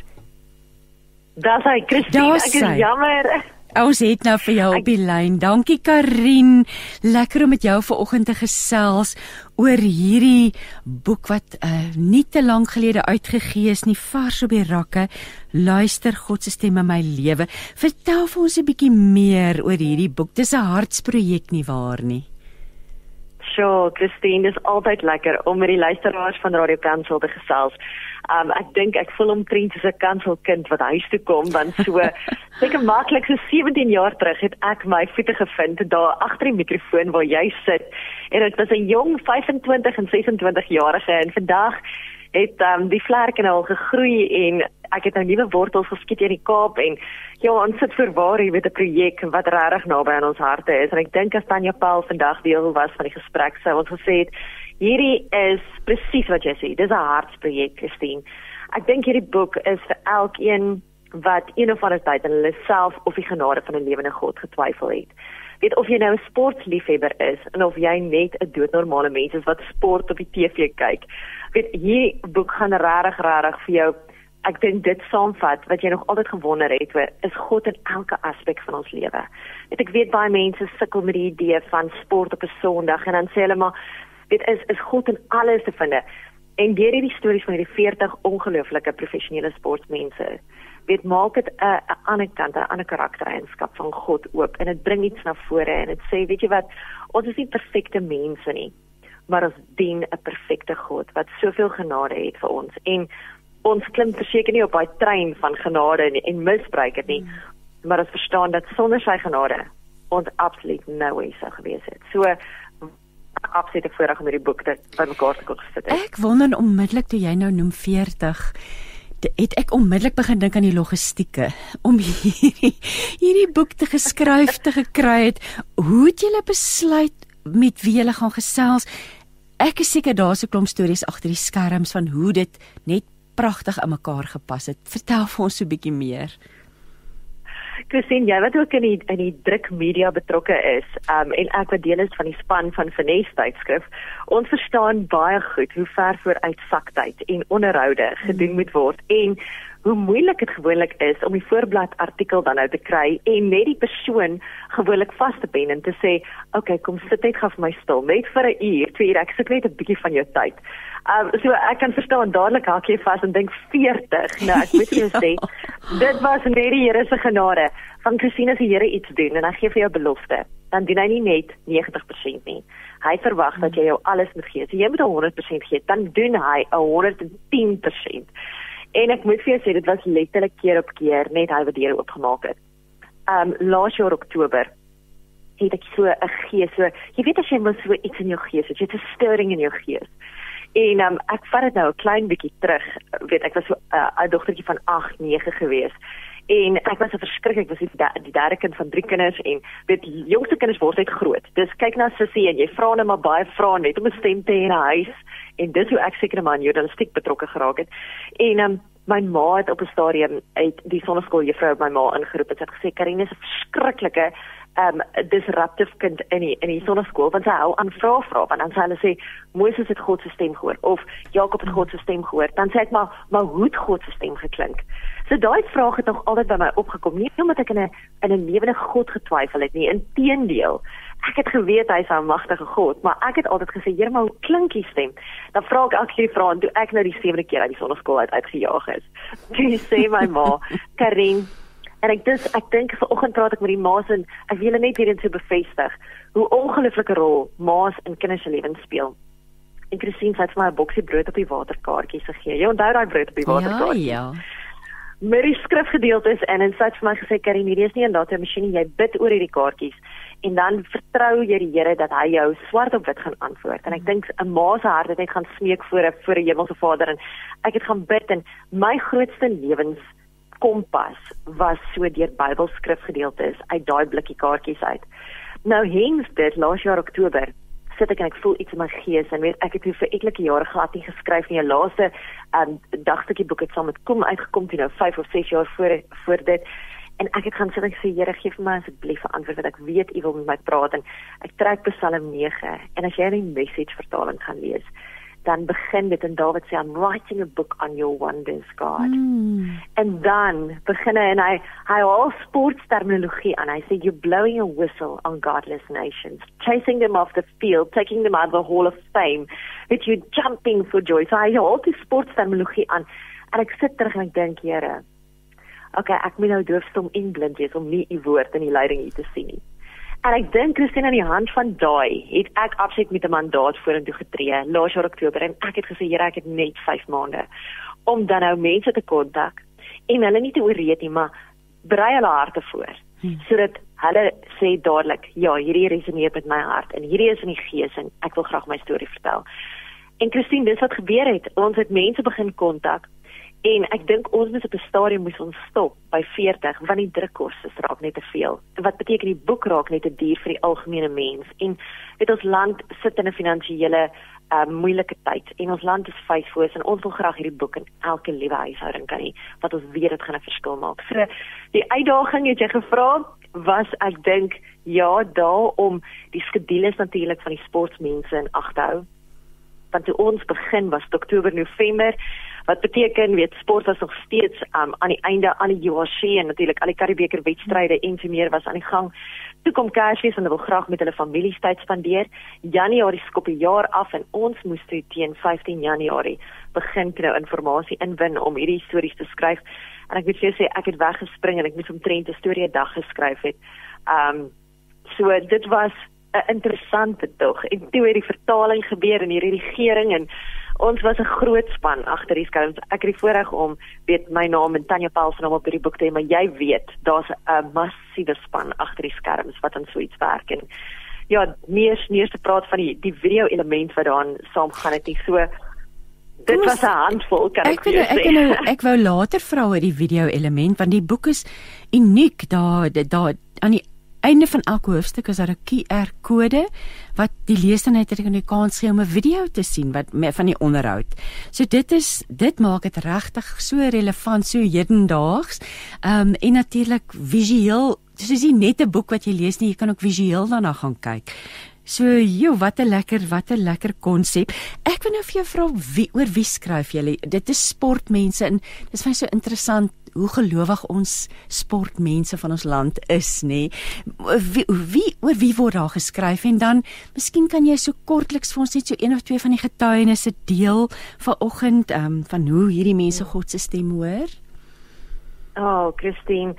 Daar's hy Christine, ek is jammer. Ons het nou vir jou op die lyn. Dankie Karin. Lekker om met jou vanoggend te gesels oor hierdie boek wat uh, nie te lank gelede uitgegee is nie, vars op die rakke. Luister God se stem in my lewe. Vertel vir ons 'n bietjie meer oor hierdie boek. Dis 'n hartsprojek nie waar nie? Sjoe, Christine, dis altyd lekker om met die luisteraars van Radio Kansel te gesels. Um ek dink ek voel omtrent soos 'n kanselkind wat huis toe kom want so <laughs> seker maklik so 17 jaar terug het ek my voete gevind daar agter die mikrofoon waar jy sit. En dit was 'n jong 25 en 26 jarige en vandag het um die vlerke nou al gegroei en ek het nou nuwe wortels geskiet in die Kaap en ja, ons sit vir waar hier met 'n projek wat regtig naby aan ons harte is. En ek dink as Tanya Paul vandag deel was van die gesprek sou ons gesê het Hierdie is presies wat jy sê. Dis 'n hartsprojek, Christine. Ek dink hierdie boek is vir elkeen wat een of ander tyd in hulle self of die genade van 'n lewende God getwyfel het. Weet of jy nou 'n sportliefhebber is en of jy net 'n doodnormale mens is wat sport op die TV kyk. Weet hierdie boek gaan regtig regtig vir jou ek dink dit saamvat wat jy nog altyd gewonder het oor is God in elke aspek van ons lewe. Weet ek weet baie mense sukkel met die idee van sport op 'n Sondag en dan sê hulle maar dit is is God in alles te vind. En deur hierdie stories van hierdie 40 ongelooflike professionele sportmense, weet maak dit 'n 'n ander kant, 'n ander karaktereienskap van God oop en dit bring iets na vore en dit sê, weet jy wat, ons is nie perfekte mense nie, maar ons dien 'n perfekte God wat soveel genade het vir ons en ons klim verseker nie op daai trein van genade en, en misbruik dit nie, mm. maar ons verstaan dat sonder sy genade ons absoluut nou hoe sou gewees het. So absolute voorreg om hierdie boek te bymekaar te kon sit. Ek wonder onmiddellik toe jy nou noem 40 het ek onmiddellik begin dink aan die logistieke om hierdie hierdie boek te geskryf te gekry het. Hoe het julle besluit met wie julle gaan gesels? Ek is seker daar's 'n klomp stories agter die skerms van hoe dit net pragtig in mekaar gepas het. Vertel vir ons so 'n bietjie meer. Christine, jy wat ook in die in die druk media betrokke is, um en ek wat deel is van die span van Finesse tydskrif, ons verstaan baie goed hoe ver vooruit saktyd en onderhoude gedoen moet word. En hoe moeilik dit gewoonlik is om die voorblad artikel dan nou te kry en net die persoon gewoonlik vas te pen en te sê, "Oké, okay, kom sit net gou vir my stil, net vir 'n uur, twee ure, ek soek net 'n bietjie van jou tyd." Um so ek kan verstaan dadelik hak jy vas en dink 40. Nou ek moet jou <laughs> sê, dit was net die Here se genade. Van Christine se Here iets doen en hy gee vir jou belofte. Dan doen hy nie net 90% nie. Hy verwag dat jy jou alles moet gee. So jy moet 100% gee, dan doen hy 110%. En ek moet vir jou sê dit was letterlik keer op keer net hy wat deure oopgemaak het. Um laas jaar Oktober het ek so 'n gees so jy weet as jy mos so iets in jou gees het, jy het 'n stirring in jou gees. En um, ek vat dit nou 'n klein bietjie terug. Weet ek was so 'n uh, dogtertjie van 8, 9 gewees. En ek was 'n verskrik, ek was die, die derde kind van drie kinders en weet jongste kinders word net groot. Dis kyk na sussie en jy vra net maar baie vrae net om 'n stem te hê in 'n huis en dis hoe ek seker maar in journalistiek betrokke geraak het. En um, my ma het op 'n stadium uit die sonneskool juffrou my ma ingeroep en sy het gesê Karine is 'n verskriklike um disruptive kind in die, in die sonneskool want sy hou aan vra vra want dan sê hulle sê Moses het God se stem gehoor of Jakob het God se stem gehoor dan sê ek maar maar hoe het God se stem geklink? So daai vraag het nog altyd by my opgekom nie omdat ek in 'n in 'n lewende God getwyfel het nie inteendeel ek het geweet hy's 'n magtige God maar ek het altyd gesê Here maar hoe klink die stem? Dan vra ek elke keer vra en toe ek nou die sewende keer uit die sonneskool uit uitgejaag is <laughs> toe sê my ma Karin En ek dis ek dink vanoggend praat ek met die ma's en ek wil net weer eens bevestig hoe ongelooflike rol ma's in kinders se lewens speel. En Christine sê vir my 'n boksie brood op die waterkaartjie se gee. Jy onthou daai brood op die waterkaartjie? Ja, ja. Met die skrifgedeeltes en en sê vir my gesê Karin, hierdie is nie 'n data masjien jy bid oor hierdie kaartjies en dan vertrou jy die Here dat hy jou swart op wit gaan antwoord. En ek dink 'n ma se hart het net gaan smeek voor 'n voor 'n hemelse Vader en ek het gaan bid en my grootste lewens kompas was so deur Bybelskrifgedeeltes uit daai blikkie kaartjies uit. Nou hens dit laas jaar Oktober sit ek en ek voel iets in my gees en weet ek het vir etlike jare glad nie geskryf nie. Die laaste um dagstukkie boek het saam met kom uitgekom teen nou 5 of 6 jaar voor voor dit. En ek het gaan sit en sê Here gee vir my asseblief 'n antwoord wat ek weet U wil met my praat en ek trek Psalm 9 en as jy die message vertaling gaan lees dan begin dit en Dawid sê I'm writing a book on your wonders God. Mm. En dan begin hy en hy hy al sportsterminologie aan. Hy sê you're blowing a whistle on godless nations, chasing them off the field, taking them out of the hall of fame, that you jumping for joy. So hy al die sportsterminologie aan. En ek sit terug en ek dink, Here, okay, ek moet nou doofstom en blind wees om nie u woord in die leiding hier te sien nie. En ek dink Christine aan die hand van daai het ek absoluut met 'n mandaat vorentoe getree laas jaar Oktober en ek het gesê Here ek het net 5 maande om dan nou mense te kontak en hulle nie te ooreed nie maar brei hulle harte voor hmm. sodat hulle sê dadelik ja hierdie resoneer met my hart en hierdie is in die gees en ek wil graag my storie vertel. En Christine dis wat gebeur het ons het mense begin kontak En ek dink ons moet op 'n stadium moet ons stop by 40 want die drukkoste raak net te veel. Wat beteken die boek raak net te duur vir die algemene mens en weet ons land sit in 'n finansiële uh, moeilike tyd en ons land is vyfvoos en ons wil graag hierdie boek in elke liewe huishouding kan hê wat ons weet dit gaan 'n verskil maak. So die uitdaging het jy gevra was ek dink ja daar om die skedules natuurlik van die sportmense in ag te hou. Want toe ons begin was Oktober November wat beteken weet sport was nog steeds um, aan die einde aan die UHC en natuurlik al die Karibeker wedstryde en so meer was aan die gang. Toe kom Kersfees en hulle wil graag met hulle familie tyd spandeer. Januarie skop die jaar af en ons moes toe teen 15 Januarie begin nou inligting inwin om hierdie stories te skryf. En ek moet vir jou sê ek het weggespring en ek moes omtrent 'n storie 'n dag geskryf het. Um so dit was 'n interessante tog. En toe het die vertaling gebeur en die redigering en ons was 'n groot span agter die skerms. Ek het die voorreg om weet my naam en Tanya Paul se naam op hierdie boek te hê, maar jy weet, daar's 'n massiewe span agter die skerms wat aan so iets werk en ja, meer meer te praat van die die video element wat daarin saamgaan het. So dit was 'n handvol kan ek, ek sê. Ek ek nou <laughs> ek wou later vra oor die video element want die boek is uniek daar daar aan die einde van elke hoofstuk is daar 'n QR-kode wat die leser net 'n kans gee om 'n video te sien wat van die onderhoud. So dit is dit maak dit regtig so relevant so hedendaags. Ehm um, en natuurlik visueel Dis is nie net 'n boek wat jy lees nie, jy kan ook visueel daarna gaan kyk. So, joh, wat 'n lekker, wat 'n lekker konsep. Ek wil nou vir jou vra wie oor wie skryf jy? Dit is sportmense en dis vir my so interessant hoe gelowig ons sportmense van ons land is, nê? Wie, wie oor wie word daar geskryf en dan miskien kan jy so kortliks vir ons net so een of twee van die getuienisse deel vanoggend um, van hoe hierdie mense God se stem hoor? Oh, Christine,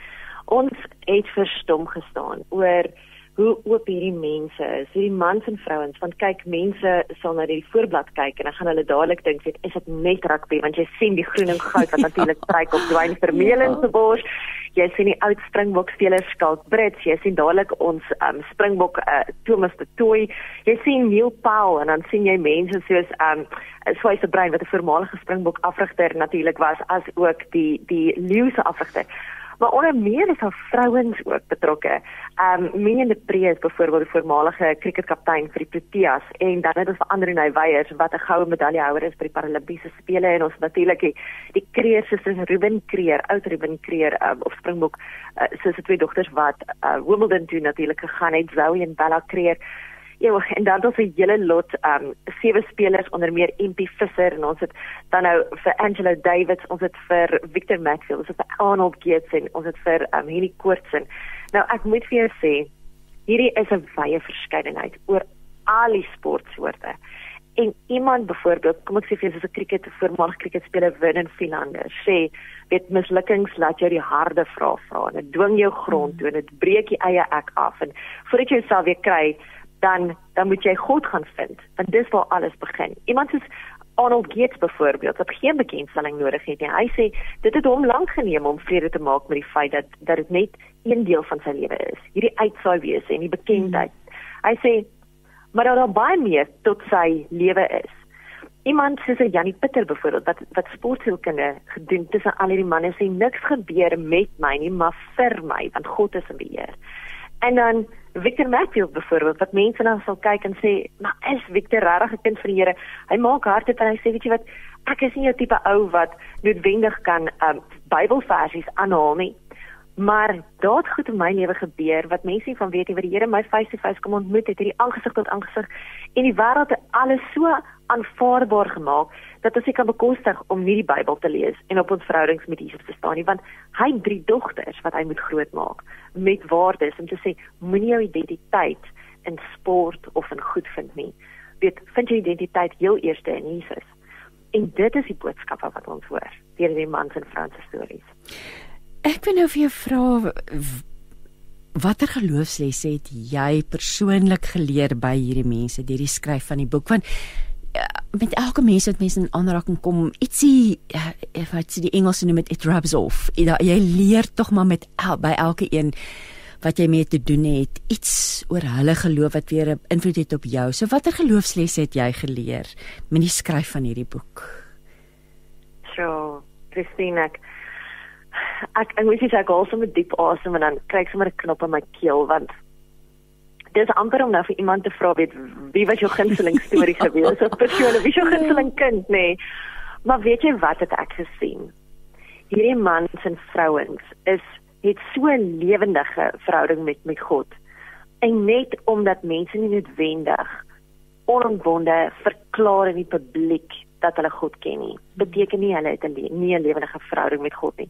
ons het verstom gestaan oor hoe oop hierdie mense is, hierdie mans en vrouens, want kyk, mense sal na die voorblad kyk en dan gaan hulle dadelik dink, weet, is dit net rugby want jy sien die groen en goud wat natuurlik <laughs> stryk op Dwayne Vermeulen se bors. Jy sien die oud Springbok spelers Skalk Brits, jy sien dadelik ons um, Springbok uh, Thomas de Tooi. Jy sien Neil Paul en dan sien jy mense soos um Swyse Brein wat 'n voormalige Springbok afrigter natuurlik was as ook die die Leeu se afrigter maar onder meer is daar vrouens ook betrokke. Ehm um, Minnie de Pre is byvoorbeeld die voormalige cricketkaptein vir die Proteas en dan het ons vir Andrei Weyers wat 'n goue medaillehouer is by die Paralimpiese spele en ons natuurlik die, die Kreer susters Ruben Kreer, oud Ruben Kreer um, op Springbok, uh, soos die twee dogters wat uh, Wimbledon toe natuurlik gegaan het, Zoe en Bella Kreer. Ja, en dan het ons 'n hele lot um sewe spelers onder meer MP Visser en ons het dan nou vir Angelo Davids, ons het vir Victor Maxwell, ons het vir Arnold Gates en ons het vir um Henny Koortsen. Nou ek moet vir jou sê, hierdie is 'n wye verskeidenheid oor al die sportsoorte. En iemand byvoorbeeld, kom ek sê vir jou soos 'n cricket voormalige cricketspeler Winnen Philander sê, weet mislukkings laat jou die harde vrae vra en dit dwing jou grond toe en dit breek jy eie ek af en voordat jy jouself weer kry dan dan moet jy God gaan vind want dis waar alles begin. Iemand soos Arnold Gates byvoorbeeld wat geen bekendstelling nodig het nie. Hy sê dit het hom lank geneem om vrede te maak met die feit dat dat dit net een deel van sy lewe is. Hierdie uitsaai wees en die bekendheid. Hmm. Hy sê maar daar is baie meer tot sy lewe is. Iemand soos Janie Pieter byvoorbeeld wat wat sportsielkunde gedoen tussen al hierdie manne sê niks gebeur met my nie, maar vir my want God is in beheer. En dan Victor Matthews byvoorbeeld wat mense dan sal kyk en sê, "Maar is Victor regtig 'n kind van die Here?" Hy maak harte en hy sê, "Weet jy wat? Ek is nie 'n tipe ou wat noodwendig kan um Bybelversies aanhaal nie. Maar daad goed in my lewe gebeur wat mense nie van weet nie, wat die Here my face to face kom ontmoet het, hierdie aangesig tot aangesig en die wêreld het alles so aanvaarbaar gemaak dat ons kan bekostig om nie die Bybel te lees en op ons verhoudings met Jesus te staan nie want hy het drie dogters wat hy moet grootmaak met waardes om te sê moenie jou identiteit in sport of in goed vind nie. Weet vind jou identiteit heel eers in Jesus. En dit is die boodskap wat ons hoor deur die mans en vrouens stories ek wil nou vir jou vra Watter geloofslesse het jy persoonlik geleer by hierdie mense deur die skryf van die boek want Ja, met elke mens wat mense in aanraking kom, ietsie ja, wat jy die Engelse noem it rubs off. Jy, leer tog maar met el, by elke een wat jy mee te doen het, iets oor hulle geloof wat weer 'n invloed het op jou. So watter geloofsles het jy geleer met die skryf van hierdie boek? So, Christine, ek ek, ek moet sê ek haal sommer diep asem en dan kry ek sommer 'n knop in my keel want dis amper om nou vir iemand te vra weet wie was jou gunsteling storie gewees of persoon wie jou gunsteling kind nê? Nee. maar weet jy wat het ek gesien? Hierdie mans en vrouens is het so 'n lewendige verhouding met met God. En net omdat mense nie noodwendig onomwonde verklaar in die publiek dat hulle God ken nie beteken nie hulle het 'n nie 'n lewendige verhouding met God nie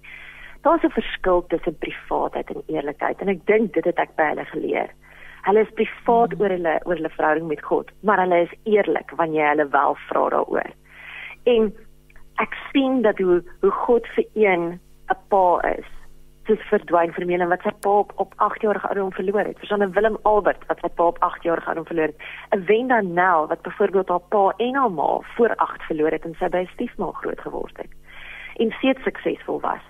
daar's 'n verskil tussen privaatheid en eerlikheid en ek dink dit het ek by hulle geleer Hulle is privaat mm. oor hulle oor hulle verhouding met God, maar hulle is eerlik wanneer jy hulle wel vra daaroor. En ek sien dat hoe hoe God vir een 'n pa is. Verdwyn vir Melanie wat sy pa op, op 8 jaar ouderdom verloor het. Versoon Willem Albert wat sy pa op 8 jaar ouderdom verloor het. 'n Wenda Nel wat byvoorbeeld haar pa en haar ma voor 8 verloor het en sy by 'n stiefma groot geword het. En seet suksesvol was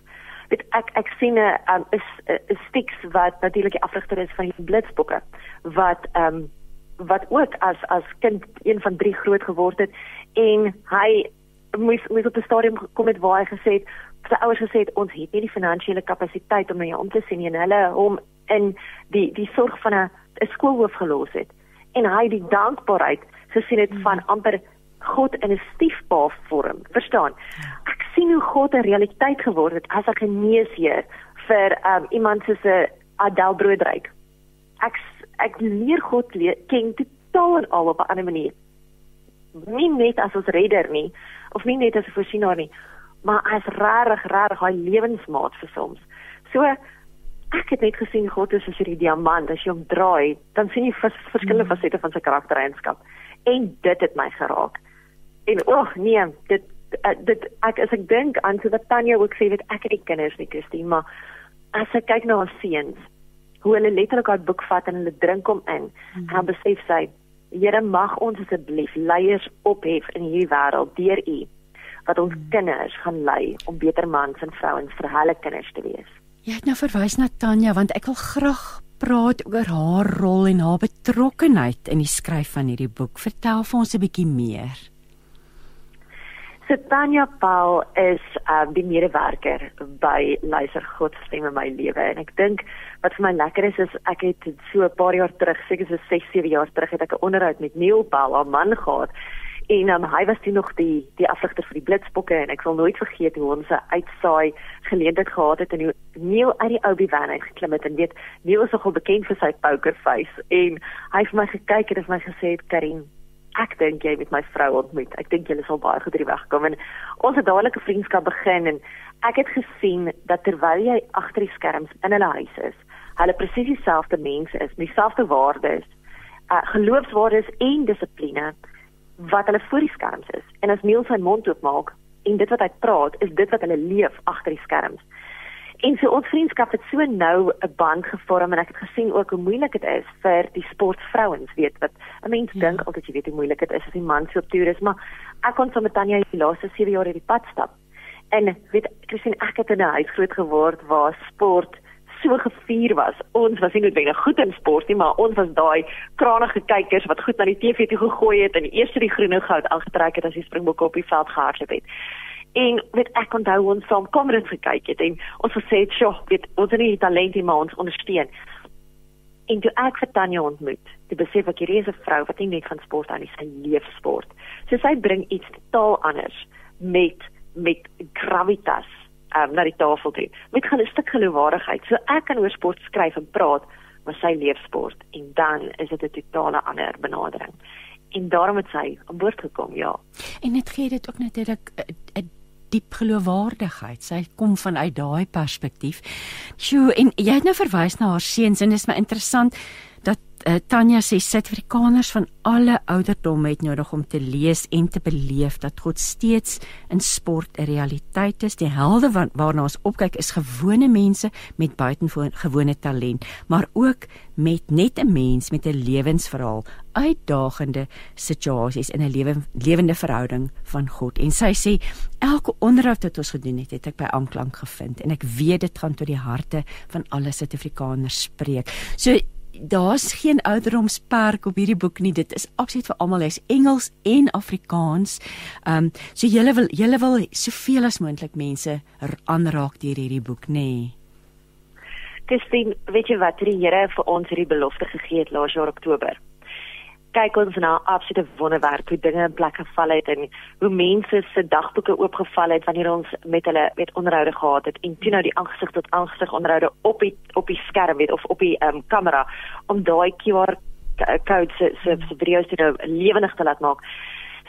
weet ek ek sien 'n um, is 'n stiks wat natuurlik die afrigter is van die blitsbokke wat ehm um, wat ook as as kind een van drie groot geword het en hy moes moes op 'n stadium gekom het waar hy gesê het sy ouers gesê het ons het nie die finansiële kapasiteit om na jou om te sien en hulle hom in die die sorg van 'n skoolhoof gelos het en hy die dankbaarheid gesien het van hmm. amper God in 'n stiefpa vorm. Verstaan? Ek sien hoe God 'n realiteit geword het as 'n geneesheer vir um, iemand soos 'n Adel Broodryk. Ek ek leer God leer, ken totaal en al op 'n ander manier. Nie net as ons redder nie of nie net as 'n voorsienaar nie, maar as regtig regtig hy lewensmaat vir soms. So ek het net gesien God is as hierdie diamant, as jy hom draai, dan sien jy vers, verskillende mm. fasette van sy karaktereienskap en dit het my geraak. En o, oh, nee, dit uh, dit ek as ek dink aan so wat Tanya ook sê, weet ek het die kinders nie, Christine, maar as ek kyk na haar seuns, hoe hulle letterlik haar boek vat en hulle drink hom in, mm. en besef sy, Here mag ons asseblief leiers ophef in hierdie wêreld deur U wat ons mm. kinders gaan lei om beter mans en vrouens vir hulle kinders te wees. Jy het nou verwys na Tanya want ek wil graag praat oor haar rol en haar betrokkeheid in die skryf van hierdie boek. Vertel vir ons 'n bietjie meer. So Tanya Paul is um, die medewerker by Luister God stem in my lewe en ek dink wat vir my lekker is is ek het so 'n paar jaar terug, seker so 6, 7 jaar terug het ek 'n onderhoud met Neil Paul, haar man gehad. En um, hy was toe nog die die afligter vir die blitsbokke en ek sal nooit vergeet hoe ons 'n uitsaai geleentheid gehad het en hoe Neil uit die Obi van uit geklim het en weet Neil is nogal bekend vir sy poker face en hy het vir my gekyk en het vir my gesê Karin ek dink jy met my vrou ontmoet. Ek dink julle sal baie goed hier wegkom en ons het dadelik 'n vriendskap begin en ek het gesien dat terwyl jy agter die skerms in hulle huis is, hulle presies dieselfde mense is, dieselfde waardes, uh, geloofswaardes en dissipline wat hulle voor die skerms is. En as Neil sy mond oopmaak en dit wat hy praat, is dit wat hulle leef agter die skerms. En so ons vriendskap het so nou 'n band gevorm en ek het gesien ook hoe moeilik dit is vir die sportvrouens, weet wat 'n mens ja. dink altyd jy weet hoe moeilik dit is as die man so op toer is, maar ek kon saam met Tanya die laaste 7 jaar in die pad stap. En weet Christine, ek het in 'n huis groot geword waar sport so gevier was. Ons was nie noodwendig goed in sport nie, maar ons was daai kranige kykers wat goed na die TV toe gegooi het en eerste die groene goud aangetrek het as die Springbokke op die veld gehardloop het. En weet ek onthou ons saam kameras gekyk het en ons gesê het, "Sjoe, weet ons het nie talent nie, maar ons ondersteun." En toe ek vir Tanya ontmoet, toe besef ek hierdie is 'n vrou wat nie net van sport aan is, sy leef sport. So sy bring iets totaal anders met met gravitas um, na die tafel toe. Met 'n stuk geloofwaardigheid. So ek kan oor sport skryf en praat, maar sy leef sport en dan is dit 'n totale ander benadering. En daarom het sy aan boord gekom, ja. En dit gee dit ook natuurlik 'n diep geloofwaardigheid. Sy kom vanuit daai perspektief. Sjoe, en jy het nou verwys na haar seuns en dit is my interessant uh, Tanya sê Suid-Afrikaners van alle ouderdomme het nodig om te lees en te beleef dat God steeds in sport 'n realiteit is. Die helde wat, waarna ons opkyk is gewone mense met buitengewone talent, maar ook met net 'n mens met 'n lewensverhaal, uitdagende situasies in 'n lewe, lewende verhouding van God. En sy sê elke onderhoud wat ons gedoen het, het ek by aanklank gevind en ek weet dit gaan tot die harte van alle Suid-Afrikaners spreek. So daar's geen ouderdomsperk op hierdie boek nie. Dit is absoluut vir almal. Hy's Engels en Afrikaans. Ehm um, so julle wil julle wil soveel as moontlik mense aanraak deur hierdie boek, nê? Nee. Christine, weet jy wat die Here vir ons hierdie belofte gegee het laas jaar Oktober? Kyk ons na absolute wonderwerk hoe dinge in plek geval het en hoe mense se dagboeke oopgeval het wanneer ons met hulle met onderhoude gehad het en toe nou die aangesig tot aangesig onderhoude op die op die skerm weet of op die um, kamera om daai QR code se se se video's te nou lewendig te laat maak.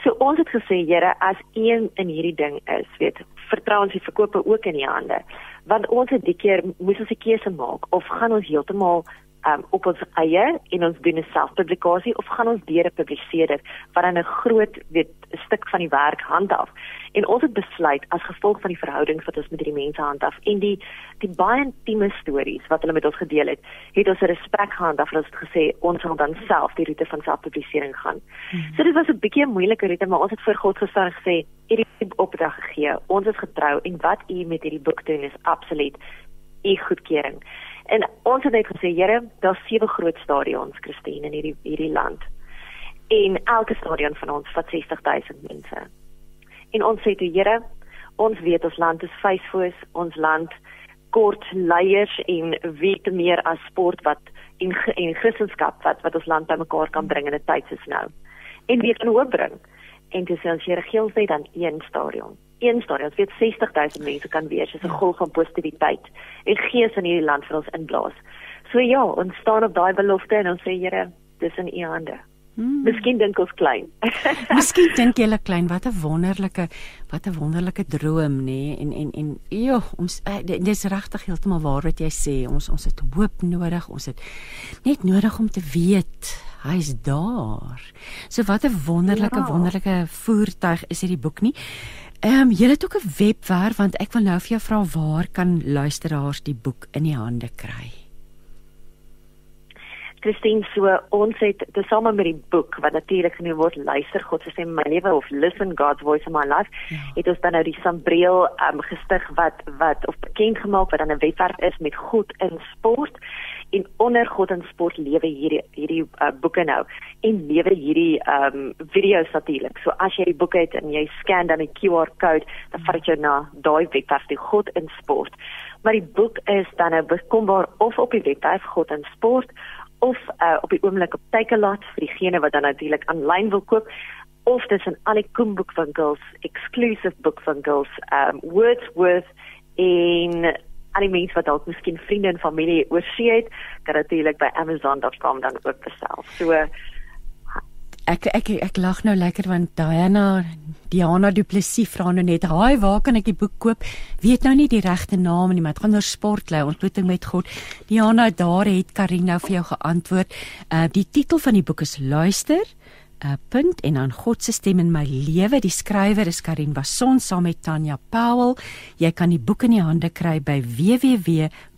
So ons het gesê Here as een in hierdie ding is, weet, vertrou ons die verkope ook in u hande. Want ons het die keer moes ons 'n keuse maak of gaan ons heeltemal um, op ons eie en ons doen 'n selfpublikasie of gaan ons deur 'n publiseerder wat dan 'n groot weet stuk van die werk handhaaf. En ons het besluit as gevolg van die verhoudings wat ons met hierdie mense handhaaf en die die baie intieme stories wat hulle met ons gedeel het, het ons 'n respek gehandhaaf en ons het gesê ons gaan dan self die roete van selfpublisering gaan. Hmm. So dit was 'n bietjie 'n moeilike roete, maar ons het voor God gestaan en gesê hierdie opdrag gegee. Ons is getrou en wat u met hierdie boek doen is absoluut u goedkeuring. En ons het net gesê, Here, daar's sewe groot stadions, Christine, in hierdie hierdie land. En elke stadion van ons vat 60000 mense. En ons sê toe, Here, ons weet ons land is vyfvoos, ons land kort leiers en weet meer as sport wat en en Christendom wat wat ons land bymekaar kan bring in 'n tyd soos nou. En weer kan hoop bring. En dis as jy regeel sê dan een stadion. Een stadion, dit 60000 mense kan wees, is 'n ja. golf van positiwiteit en gees in hierdie land vir ons inblaas. So ja, ons staan op daai belofte en ons sê Here, dis in U hande. Hmm. Miskien dink ons klein. <laughs> Miskien dink jy klein, wat 'n wonderlike wat 'n wonderlike droom nê nee? en en en ja, ons uh, dis regtig heeltemal waar wat jy sê. Ons ons het hoop nodig. Ons het net nodig om te weet hy's daar. So wat 'n wonderlike ja. wonderlike voertuig is hierdie boek nie. Ehm um, jy het ook 'n webwerf want ek wil nou vir jou vra waar kan luisteraars die boek in die hande kry? Christine so ons het tesame met die boek wat natuurlik genoem word luister God se stem in my lewe of listen God's voice in my life ja. het ons dan nou die Sambreel um, gestig wat wat of bekend gemaak wat dan 'n webwerf is met God in sport en onder God in sport lewe hierdie hierdie uh, boeke nou en lewe hierdie ehm um, video's natuurlik. So as jy die boek het en jy scan dan die QR code, dan vat dit jou na daai webwerf die God in sport. Maar die boek is dan nou bekombaar of op die webwerf God in sport of uh, op die oomblik op Takealot vir diegene wat dan natuurlik aanlyn wil koop of dis in al die koemboekwinkels, exclusive boekwinkels, um Wordsworth en al die mense wat dalk miskien vriende en familie oorsee het, kan natuurlik by amazon.com dan ook bestel. So ek ek ek lag nou lekker want Diana Diana Du Plessis vra nou net, "Haai, waar kan ek die boek koop?" Weet nou nie die regte naam nie, maar dit gaan oor sportlei, ontmoeting met God. Diana, daar het Karina vir jou geantwoord. Uh die titel van die boek is Luister. Uh punt en dan God se stem in my lewe. Die skrywer is Karin Bason saam met Tanya Powell. Jy kan die boek in die hande kry by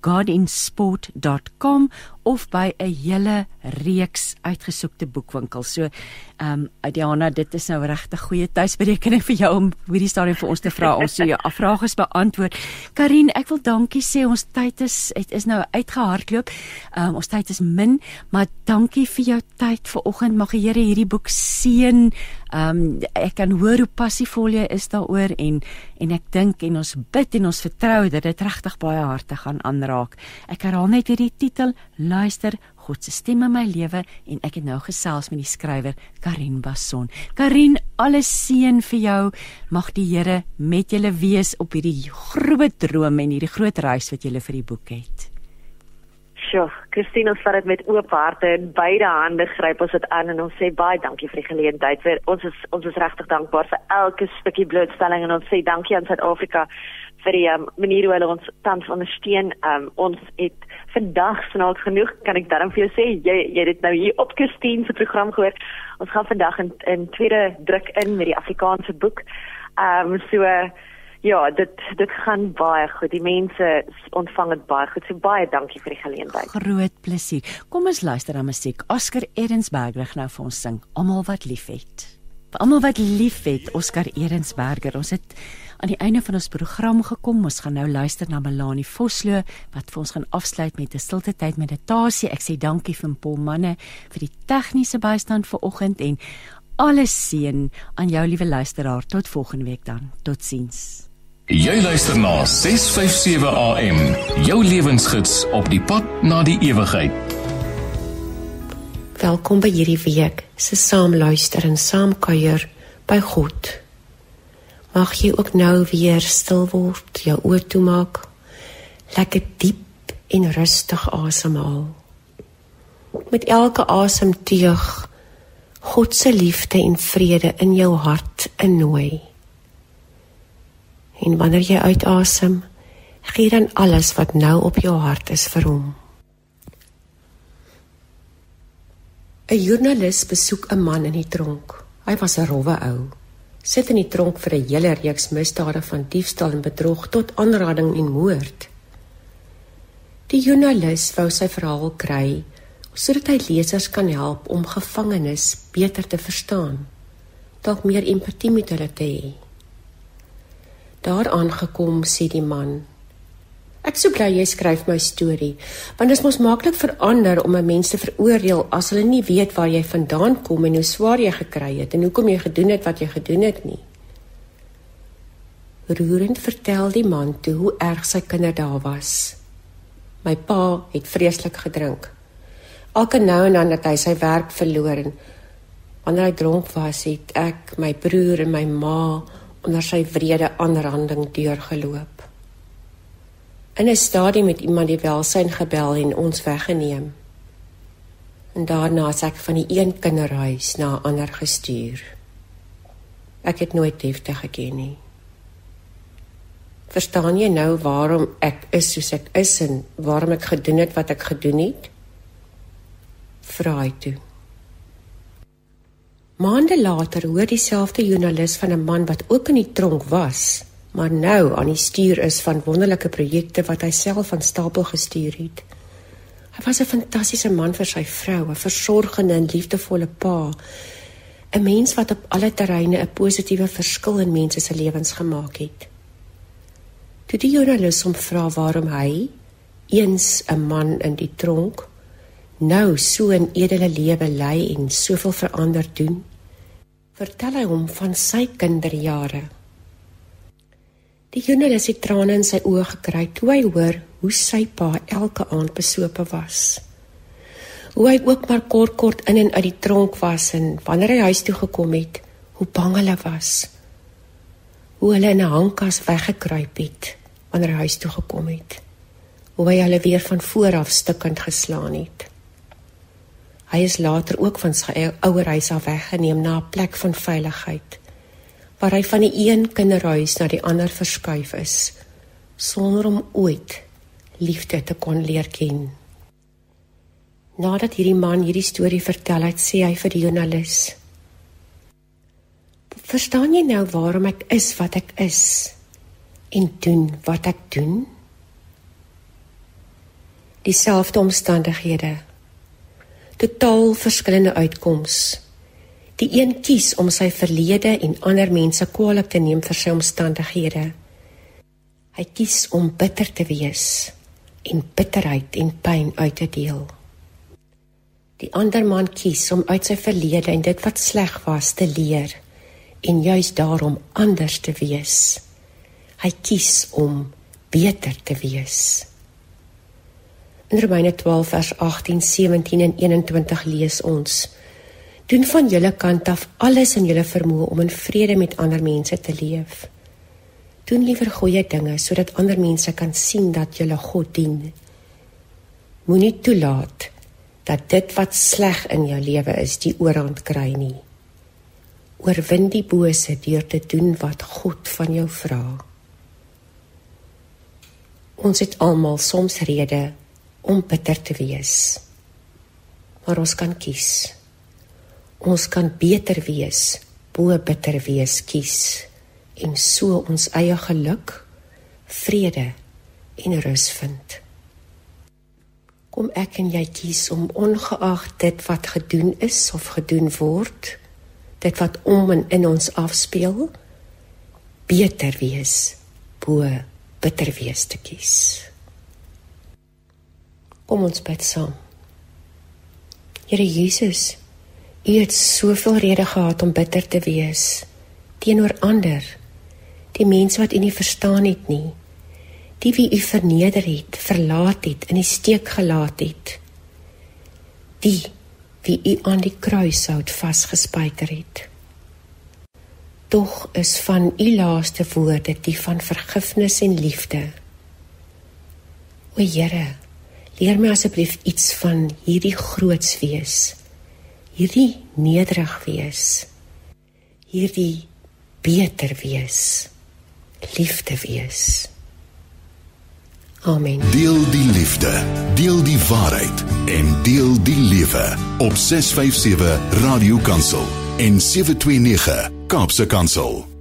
www.godinsport.com of by 'n hele reeks uitgesoekte boekwinkels. So Ehm um, Diana, dit is nou regtig goeie tuisberekening vir jou om hierdie stadium vir ons te vra om so jou vrae te beantwoord. Karin, ek wil dankie sê ons tyd is het is nou uitgehardloop. Ehm um, ons tyd is min, maar dankie vir jou tyd vanoggend. Mag die Here hierdie boek seën. Ehm um, ek kan hoor hoe passievol jy is daaroor en en ek dink en ons bid en ons vertrou dat dit regtig baie harte gaan aanraak. Ek herhaal net weer die titel: Luister God se stem in my lewe en ek het nou gesels met die skrywer Karin Bason. Karin, alles seën vir jou. Mag die Here met julle wees op hierdie groot droom en hierdie groot reis wat julle vir die boek het. Sjoe, Christine ons vat dit met oop harte en beide hande gryp ons dit aan en ons sê baie dankie vir die geleentheid. Vir ons is ons is regtig dankbaar vir elke stukkie blootstelling en ons sê dankie aan Suid-Afrika vir die um, manier hoe hulle ons tans ondersteun. Um, ons het vandag snaaks genoeg kan ek daarom vir jou sê jy jy het nou hier op Christine se program gehoor. Ons gaan vandag in in tweede druk in met die Afrikaanse boek. Ehm um, so ja, dit dit gaan baie goed. Die mense ontvang dit baie goed. So baie dankie vir die geleentheid. Groot plesier. Kom ons luister na musiek. Oscar Edensberger nou vir ons sing. Almal wat liefhet. Vir almal wat liefhet, Oscar Edensberger. Ons het aan die einde van ons program gekom. Ons gaan nou luister na Melanie Vosloo wat vir ons gaan afsluit met 'n stilte tyd meditasie. Ek sê dankie vir Paul Manne vir die tegniese bystand vir oggend en alles seën aan jou liewe luisteraar. Tot volgende week dan. Totsiens. Jy luister na 657 AM, jou lewensgids op die pad na die ewigheid. Welkom by hierdie week se saam luister en saam kuier by God. Mag jy ook nou weer stil word, jou oë toemaak. Lekker diep en rustig asemhaal. Met elke asemteug God se liefde en vrede in jou hart innooi. En wanneer jy uitasem, gee dan alles wat nou op jou hart is vir hom. 'n Joernalis besoek 'n man in die tronk. Hy was 'n rowwe ou sit in die tronk vir 'n hele reeks misdade van diefstal en bedrog tot aanrading en moord. Die joernalis wou sy verhaal kry sodat hy lesers kan help om gevangenes beter te verstaan, dalk meer empatie met hulle te hê. Daar aangekom sê die man Ek sou bly jy skryf my storie, want dit is mos maklik vir ander om 'n mens te veroordeel as hulle nie weet waar jy vandaan kom en hoe swaar jy gekry het en hoekom jy gedoen het wat jy gedoen het nie. Roerend vertel die man toe hoe erg sy kinder daar was. My pa het vreeslik gedrink. Elke nou en dan het hy sy werk verloor en wanneer hy dronk was, het ek, my broer en my ma onder sy wrede aanranding deurgeloop. In 'n stadium het iemand die welsyn gebel en ons weggeneem. En daarna het ek van die een kinderhuis na 'n ander gestuur. Ek het nooit liefde geken nie. Verstaan jy nou waarom ek is soos ek is en waarom ek gedoen het wat ek gedoen het? Vra hy toe. Maande later hoor dieselfde joernalis van 'n man wat ook in die tronk was, maar nou aan die stuur is van wonderlike projekte wat hy self van stapel gestuur het. Hy was 'n fantastiese man vir sy vrou, 'n versorgende en liefdevolle pa. 'n Mens wat op alle terreine 'n positiewe verskil in mense se lewens gemaak het. Toe die joernalis hom vra waarom hy eens 'n man in die tronk nou so 'n edele lewe lei en soveel verander doen, vertel hy hom van sy kinderjare. Die joernalis het trane in sy oë gekry toe hy hoor hoe sy pa elke aand besope was. Hoe hy ook maar kort kort in en uit die tronk was en wanneer hy huis toe gekom het, hoe bang hulle was. Hoe hulle in 'n hangkas weggekruip het wanneer hy huis toe gekom het. Hoe hy hulle weer van voor af stukkend geslaan het. Hy is later ook van sy ouer huis af weggeneem na 'n plek van veiligheid waar hy van die een kinderhuis na die ander verskuif is sonder om ooit liefde te kon leer ken. Nadat hierdie man hierdie storie vertel het, sê hy vir die joernalis: "Verstaan jy nou waarom ek is wat ek is en doen wat ek doen?" Dieselfde omstandighede. Totaal verskillende uitkomste. Die een kies om sy verlede en ander mense kwaliek te neem vir sy omstandighede. Hy kies om bitter te wees en bitterheid en pyn uit te deel. Die ander man kies om uit sy verlede en dit wat sleg was te leer en juis daarom anders te wees. Hy kies om beter te wees. In Romeine 12 vers 18, 17 en 21 lees ons: Doen van julle kant af alles in julle vermoë om in vrede met ander mense te leef Doen liewer goeie dinge sodat ander mense kan sien dat jy God dien. Moenie toelaat dat dit wat sleg in jou lewe is, die oorhand kry nie. Oorwin die bose deur te doen wat God van jou vra. Ons het almal soms redes om bitter te wees. Maar ons kan kies. Ons kan beter wees, bo bitter wees kies en so ons eie geluk, vrede en rus vind. Kom ek en jy kies om ongeag dit wat gedoen is of gedoen word, dit wat om en in ons afspeel, beter wees bo bitter wees te kies. Kom ons bid saam. Here Jesus, U het soveel redes gehad om bitter te wees teenoor ander die mense wat u nie verstaan het nie die wie u verneder het verlaat het in die steek gelaat het die wie u aan die kruishout vasgespijker het tog is van u laaste woorde die van vergifnis en liefde o Here leer my asseblief iets van hierdie groots wees hierdie nederig wees hierdie beter wees liefde wees. Amen. Deel die liefde, deel die waarheid en deel die lewe op 657 Radio Kansel en 729 Kaapse Kansel